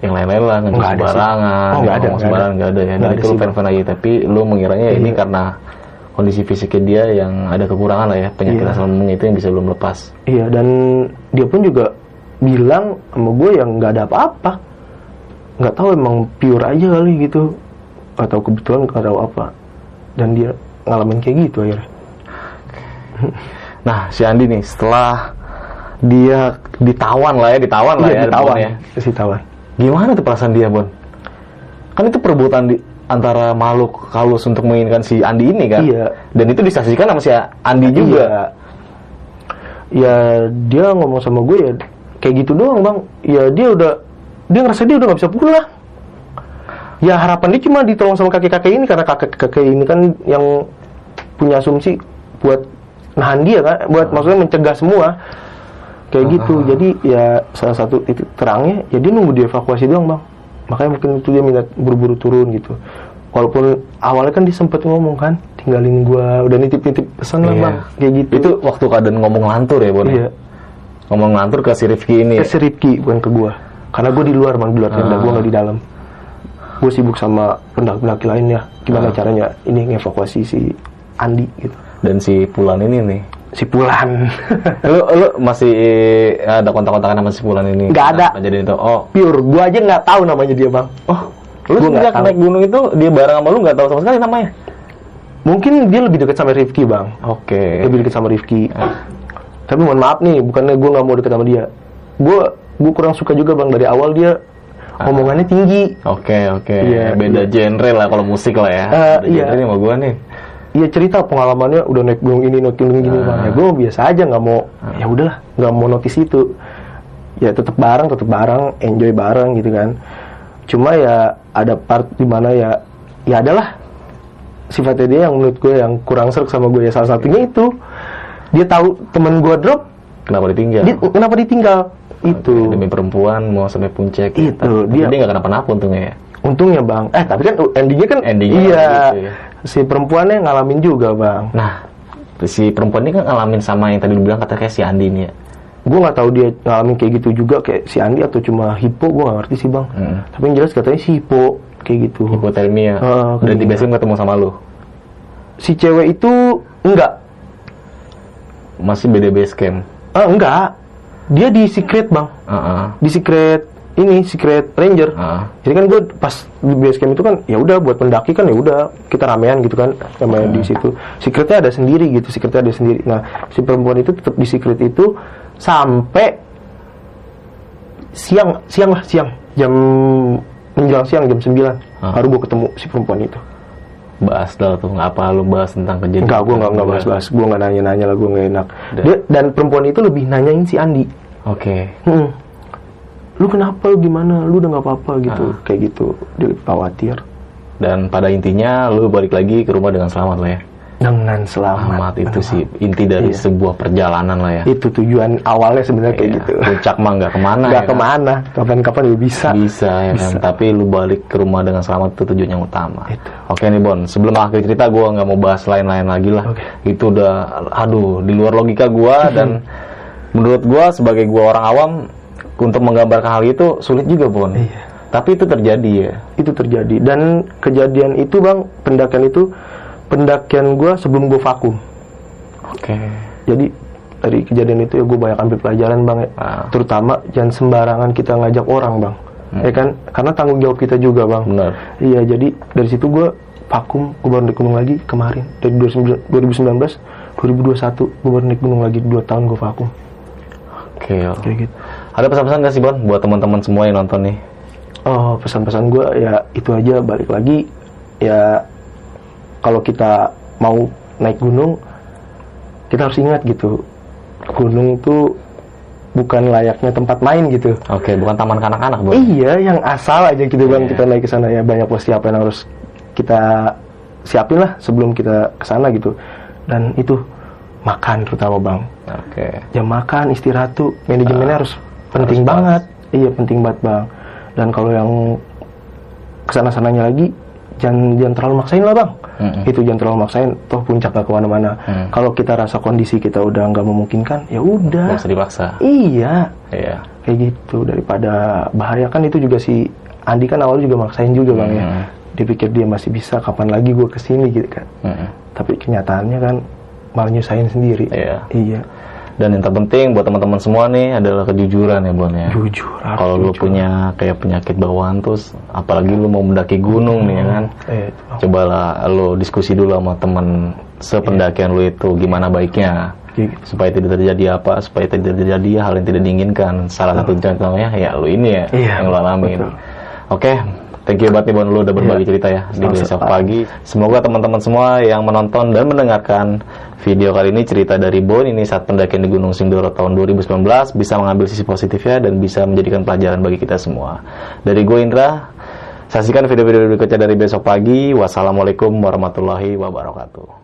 yang lain-lain lah, Nggak ada sembarangan, Oh, nggak ada, sembarangan ada. nggak ada ya. Dan Nggak ada itu lu fan-fan aja, tapi lu mengiranya ini karena kondisi fisiknya dia yang ada kekurangan lah ya, penyakit Iya. asam lambung itu yang bisa belum lepas. Iya dan dia pun juga bilang sama gue yang nggak ada apa-apa, nggak tahu emang pure aja kali gitu, atau kebetulan nggak tahu apa, dan dia ngalamin kayak gitu akhirnya. Nah, si Andi nih setelah dia ditawan lah ya, ditawan lah ya, Iya ditawan, ya. si tawan. Gimana tuh perasaan dia, Bon? Kan itu perbuatan di antara makhluk halus untuk menginginkan si Andi ini kan? Iya. Dan itu disaksikan sama si Andi juga. Iya. Ya dia ngomong sama gue ya kayak gitu doang bang. Ya dia udah dia ngerasa dia udah nggak bisa pulang. Ya harapan dia cuma ditolong sama kakek-kakek ini karena kakek-kakek ini kan yang punya asumsi buat nahan dia kan, buat maksudnya mencegah semua kayak gitu. Jadi ya salah satu titik terangnya ya dia nunggu dievakuasi doang bang. makanya mungkin itu dia minat buru-buru turun gitu walaupun awalnya kan dia sempet ngomong kan tinggalin gua udah nitip-nitip pesan lah Iya. bang kayak gitu Itu waktu keadaan ngomong lantur ya, Bon? ya? iya Ngomong lantur ke si Rifki ini. ke si Rifki bukan ke gua karena gua di luar bang di luar tenda Ah. gua nggak di dalam gua sibuk sama pendaki-pendaki lainnya gimana Ah. caranya ini ngevakuasi si Andi gitu Dan si Pulan ini nih. Si Pulan lu lu masih ada kontak-kontakan sama si Pulan ini? Nggak ada. Jadi itu oh pure gua aja nggak tahu namanya dia bang oh lu Gua sejak naik gunung itu dia bareng sama lu nggak tahu sama sekali namanya? mungkin dia lebih dekat sama Rifki bang Oke. lebih dekat sama Rifki tapi mohon maaf nih bukannya gue nggak mau dekat sama dia gue gue kurang suka juga bang dari awal dia omongannya tinggi Oke oke. Iya, Beda iya. genre lah kalau musik lah ya. Eh, Beda iya. genre nih sama gua nih. Iya cerita pengalamannya udah naik gunung ini naik gunung gini bang. Ya gue biasa aja nggak mau ya udahlah nggak mau notice itu. Ya tetap bareng tetap bareng enjoy bareng gitu kan. Cuma ya ada part di mana ya ya adalah sifatnya dia yang menurut gue yang kurang serk sama gue ya salah satunya itu dia tahu temen gue drop Kenapa ditinggal? dia, kenapa ditinggal? Itu. Demi perempuan mau sampai puncak. Itu, Tapi dia- dia nggak kenapa-napa untungnya ya. Untungnya bang, eh tapi kan endingnya kan Endingnya iya. gitu ya. Si perempuannya ngalamin juga bang. Nah, si perempuan ini kan ngalamin sama yang tadi lu bilang kata kayak si Andi nih ya. Gue nggak tahu dia ngalamin kayak gitu juga kayak si Andi atau cuma hipo, gue nggak ngerti sih bang. Hmm. Tapi yang jelas katanya si hipo kayak gitu. Hipotermia. Ah, Dan di basecamp ketemu sama lu. Si cewek itu enggak, Masih beda basecamp. ah enggak, dia di secret bang, Heeh. di secret ini secret ranger. Heeh. Jadi kan gue pas di base camp itu kan ya udah buat pendaki kan ya udah kita ramean gitu kan sama Hmm. di situ. Secretnya ada sendiri gitu, secretnya ada sendiri. Nah si perempuan itu tetap di secret itu sampai siang siang lah siang jam menjelang siang jam 9 Ah. baru gue ketemu si perempuan itu. Bahas dah tuh, apa lu bahas tentang kejadian. Enggak, gue nggak nggak bahas-bahas, gue nggak nanya-nanya lah, gue nggak enak. Dan- Dia, dan perempuan itu lebih nanyain si Andi. Oke. Hmm. Lu kenapa? Lu gimana? Lu udah nggak apa-apa gitu, Ah. kayak gitu. Dia khawatir. Dan pada intinya lu balik lagi ke rumah dengan selamat lah ya. Dengan selamat. Selamat itu sih inti dari Iya. sebuah perjalanan lah ya. Itu tujuan awalnya sebenarnya kayak Iya. gitu. Puncak mah nggak ke mana Nggak ya kan? ke mana, kapan-kapan juga bisa. Bisa ya kan, Bisa. tapi lu balik ke rumah dengan selamat itu tujuan yang utama. Itu. Oke nih Bon, sebelum akhir cerita gua nggak mau bahas lain-lain lagi lah. Oke. Itu udah, aduh, di luar logika gua dan menurut gua sebagai gua orang awam untuk menggambarkan hal itu sulit juga Bon. Iya. Tapi itu terjadi ya. Itu terjadi. Dan kejadian itu bang, pendakian itu, pendakian gue sebelum gue vakum. Oke. Jadi dari kejadian itu ya gue banyak ambil pelajaran bang ya. Ah. Terutama jangan sembarangan kita ngajak orang bang. Ya kan? Karena tanggung jawab kita juga bang. Hmm. Benar. Iya jadi dari situ gue vakum, gue baru naik gunung lagi kemarin dari 2019, 2021 gue baru naik gunung lagi 2 tahun gue vakum. Oke. oke. Kayak gitu. Ada pesan-pesan gak sih Bon buat teman-teman semua yang nonton nih? Oh pesan-pesan gue ya itu aja balik lagi ya kalau kita mau naik gunung kita harus ingat gitu gunung tuh bukan layaknya tempat main gitu. Oke, bukan taman kanak-kanak Bon. Iya, yang asal aja gitu bang Iya. kita naik ke sana ya banyak persiapan yang harus kita siapin lah sebelum kita ke sana gitu. Dan itu makan terutama bang. Oke. Jam makan istirahat tuh manajemennya harus penting harus pas. banget. Iya penting banget bang. Dan kalau yang ke sana sananya lagi jangan jangan terlalu maksain lah bang. Mm-mm. Itu jangan terlalu maksain. Toh puncak gak ke mana-mana. Hmm. Kalau kita rasa kondisi kita udah nggak memungkinkan, ya udah. Gak usah dipaksa. Iya, Iya. kayak gitu daripada bahaya kan itu juga si Andi kan awalnya juga maksain juga bang ya Hmm. dia pikir dia masih bisa kapan lagi gue ke sini gitu kan Mm-mm. tapi kenyataannya kan malah nyusahin sendiri Iya. iya Dan yang terpenting buat teman-teman semua nih adalah kejujuran ya Bon ya. jujur harus Kalau lu punya kayak penyakit bawaan terus, apalagi lu mau mendaki gunung nih ya kan, eh, cobalah lu diskusi dulu sama teman sependakian lu itu gimana baiknya supaya tidak terjadi apa, supaya tidak terjadi hal yang tidak diinginkan. Salah satu contohnya ya lu ini ya Iya, yang lu alamin. betul. Oke, thank you banget nih Bon lu udah berbagi Iya. cerita ya di besok pagi. Semoga teman-teman semua yang menonton dan mendengarkan video kali ini cerita dari Bon ini saat pendakian di Gunung Sindoro tahun 2019 bisa mengambil sisi positifnya dan bisa menjadikan pelajaran bagi kita semua. Dari gue Indra, saksikan video-video berikutnya dari besok pagi. Wassalamualaikum warahmatullahi wabarakatuh.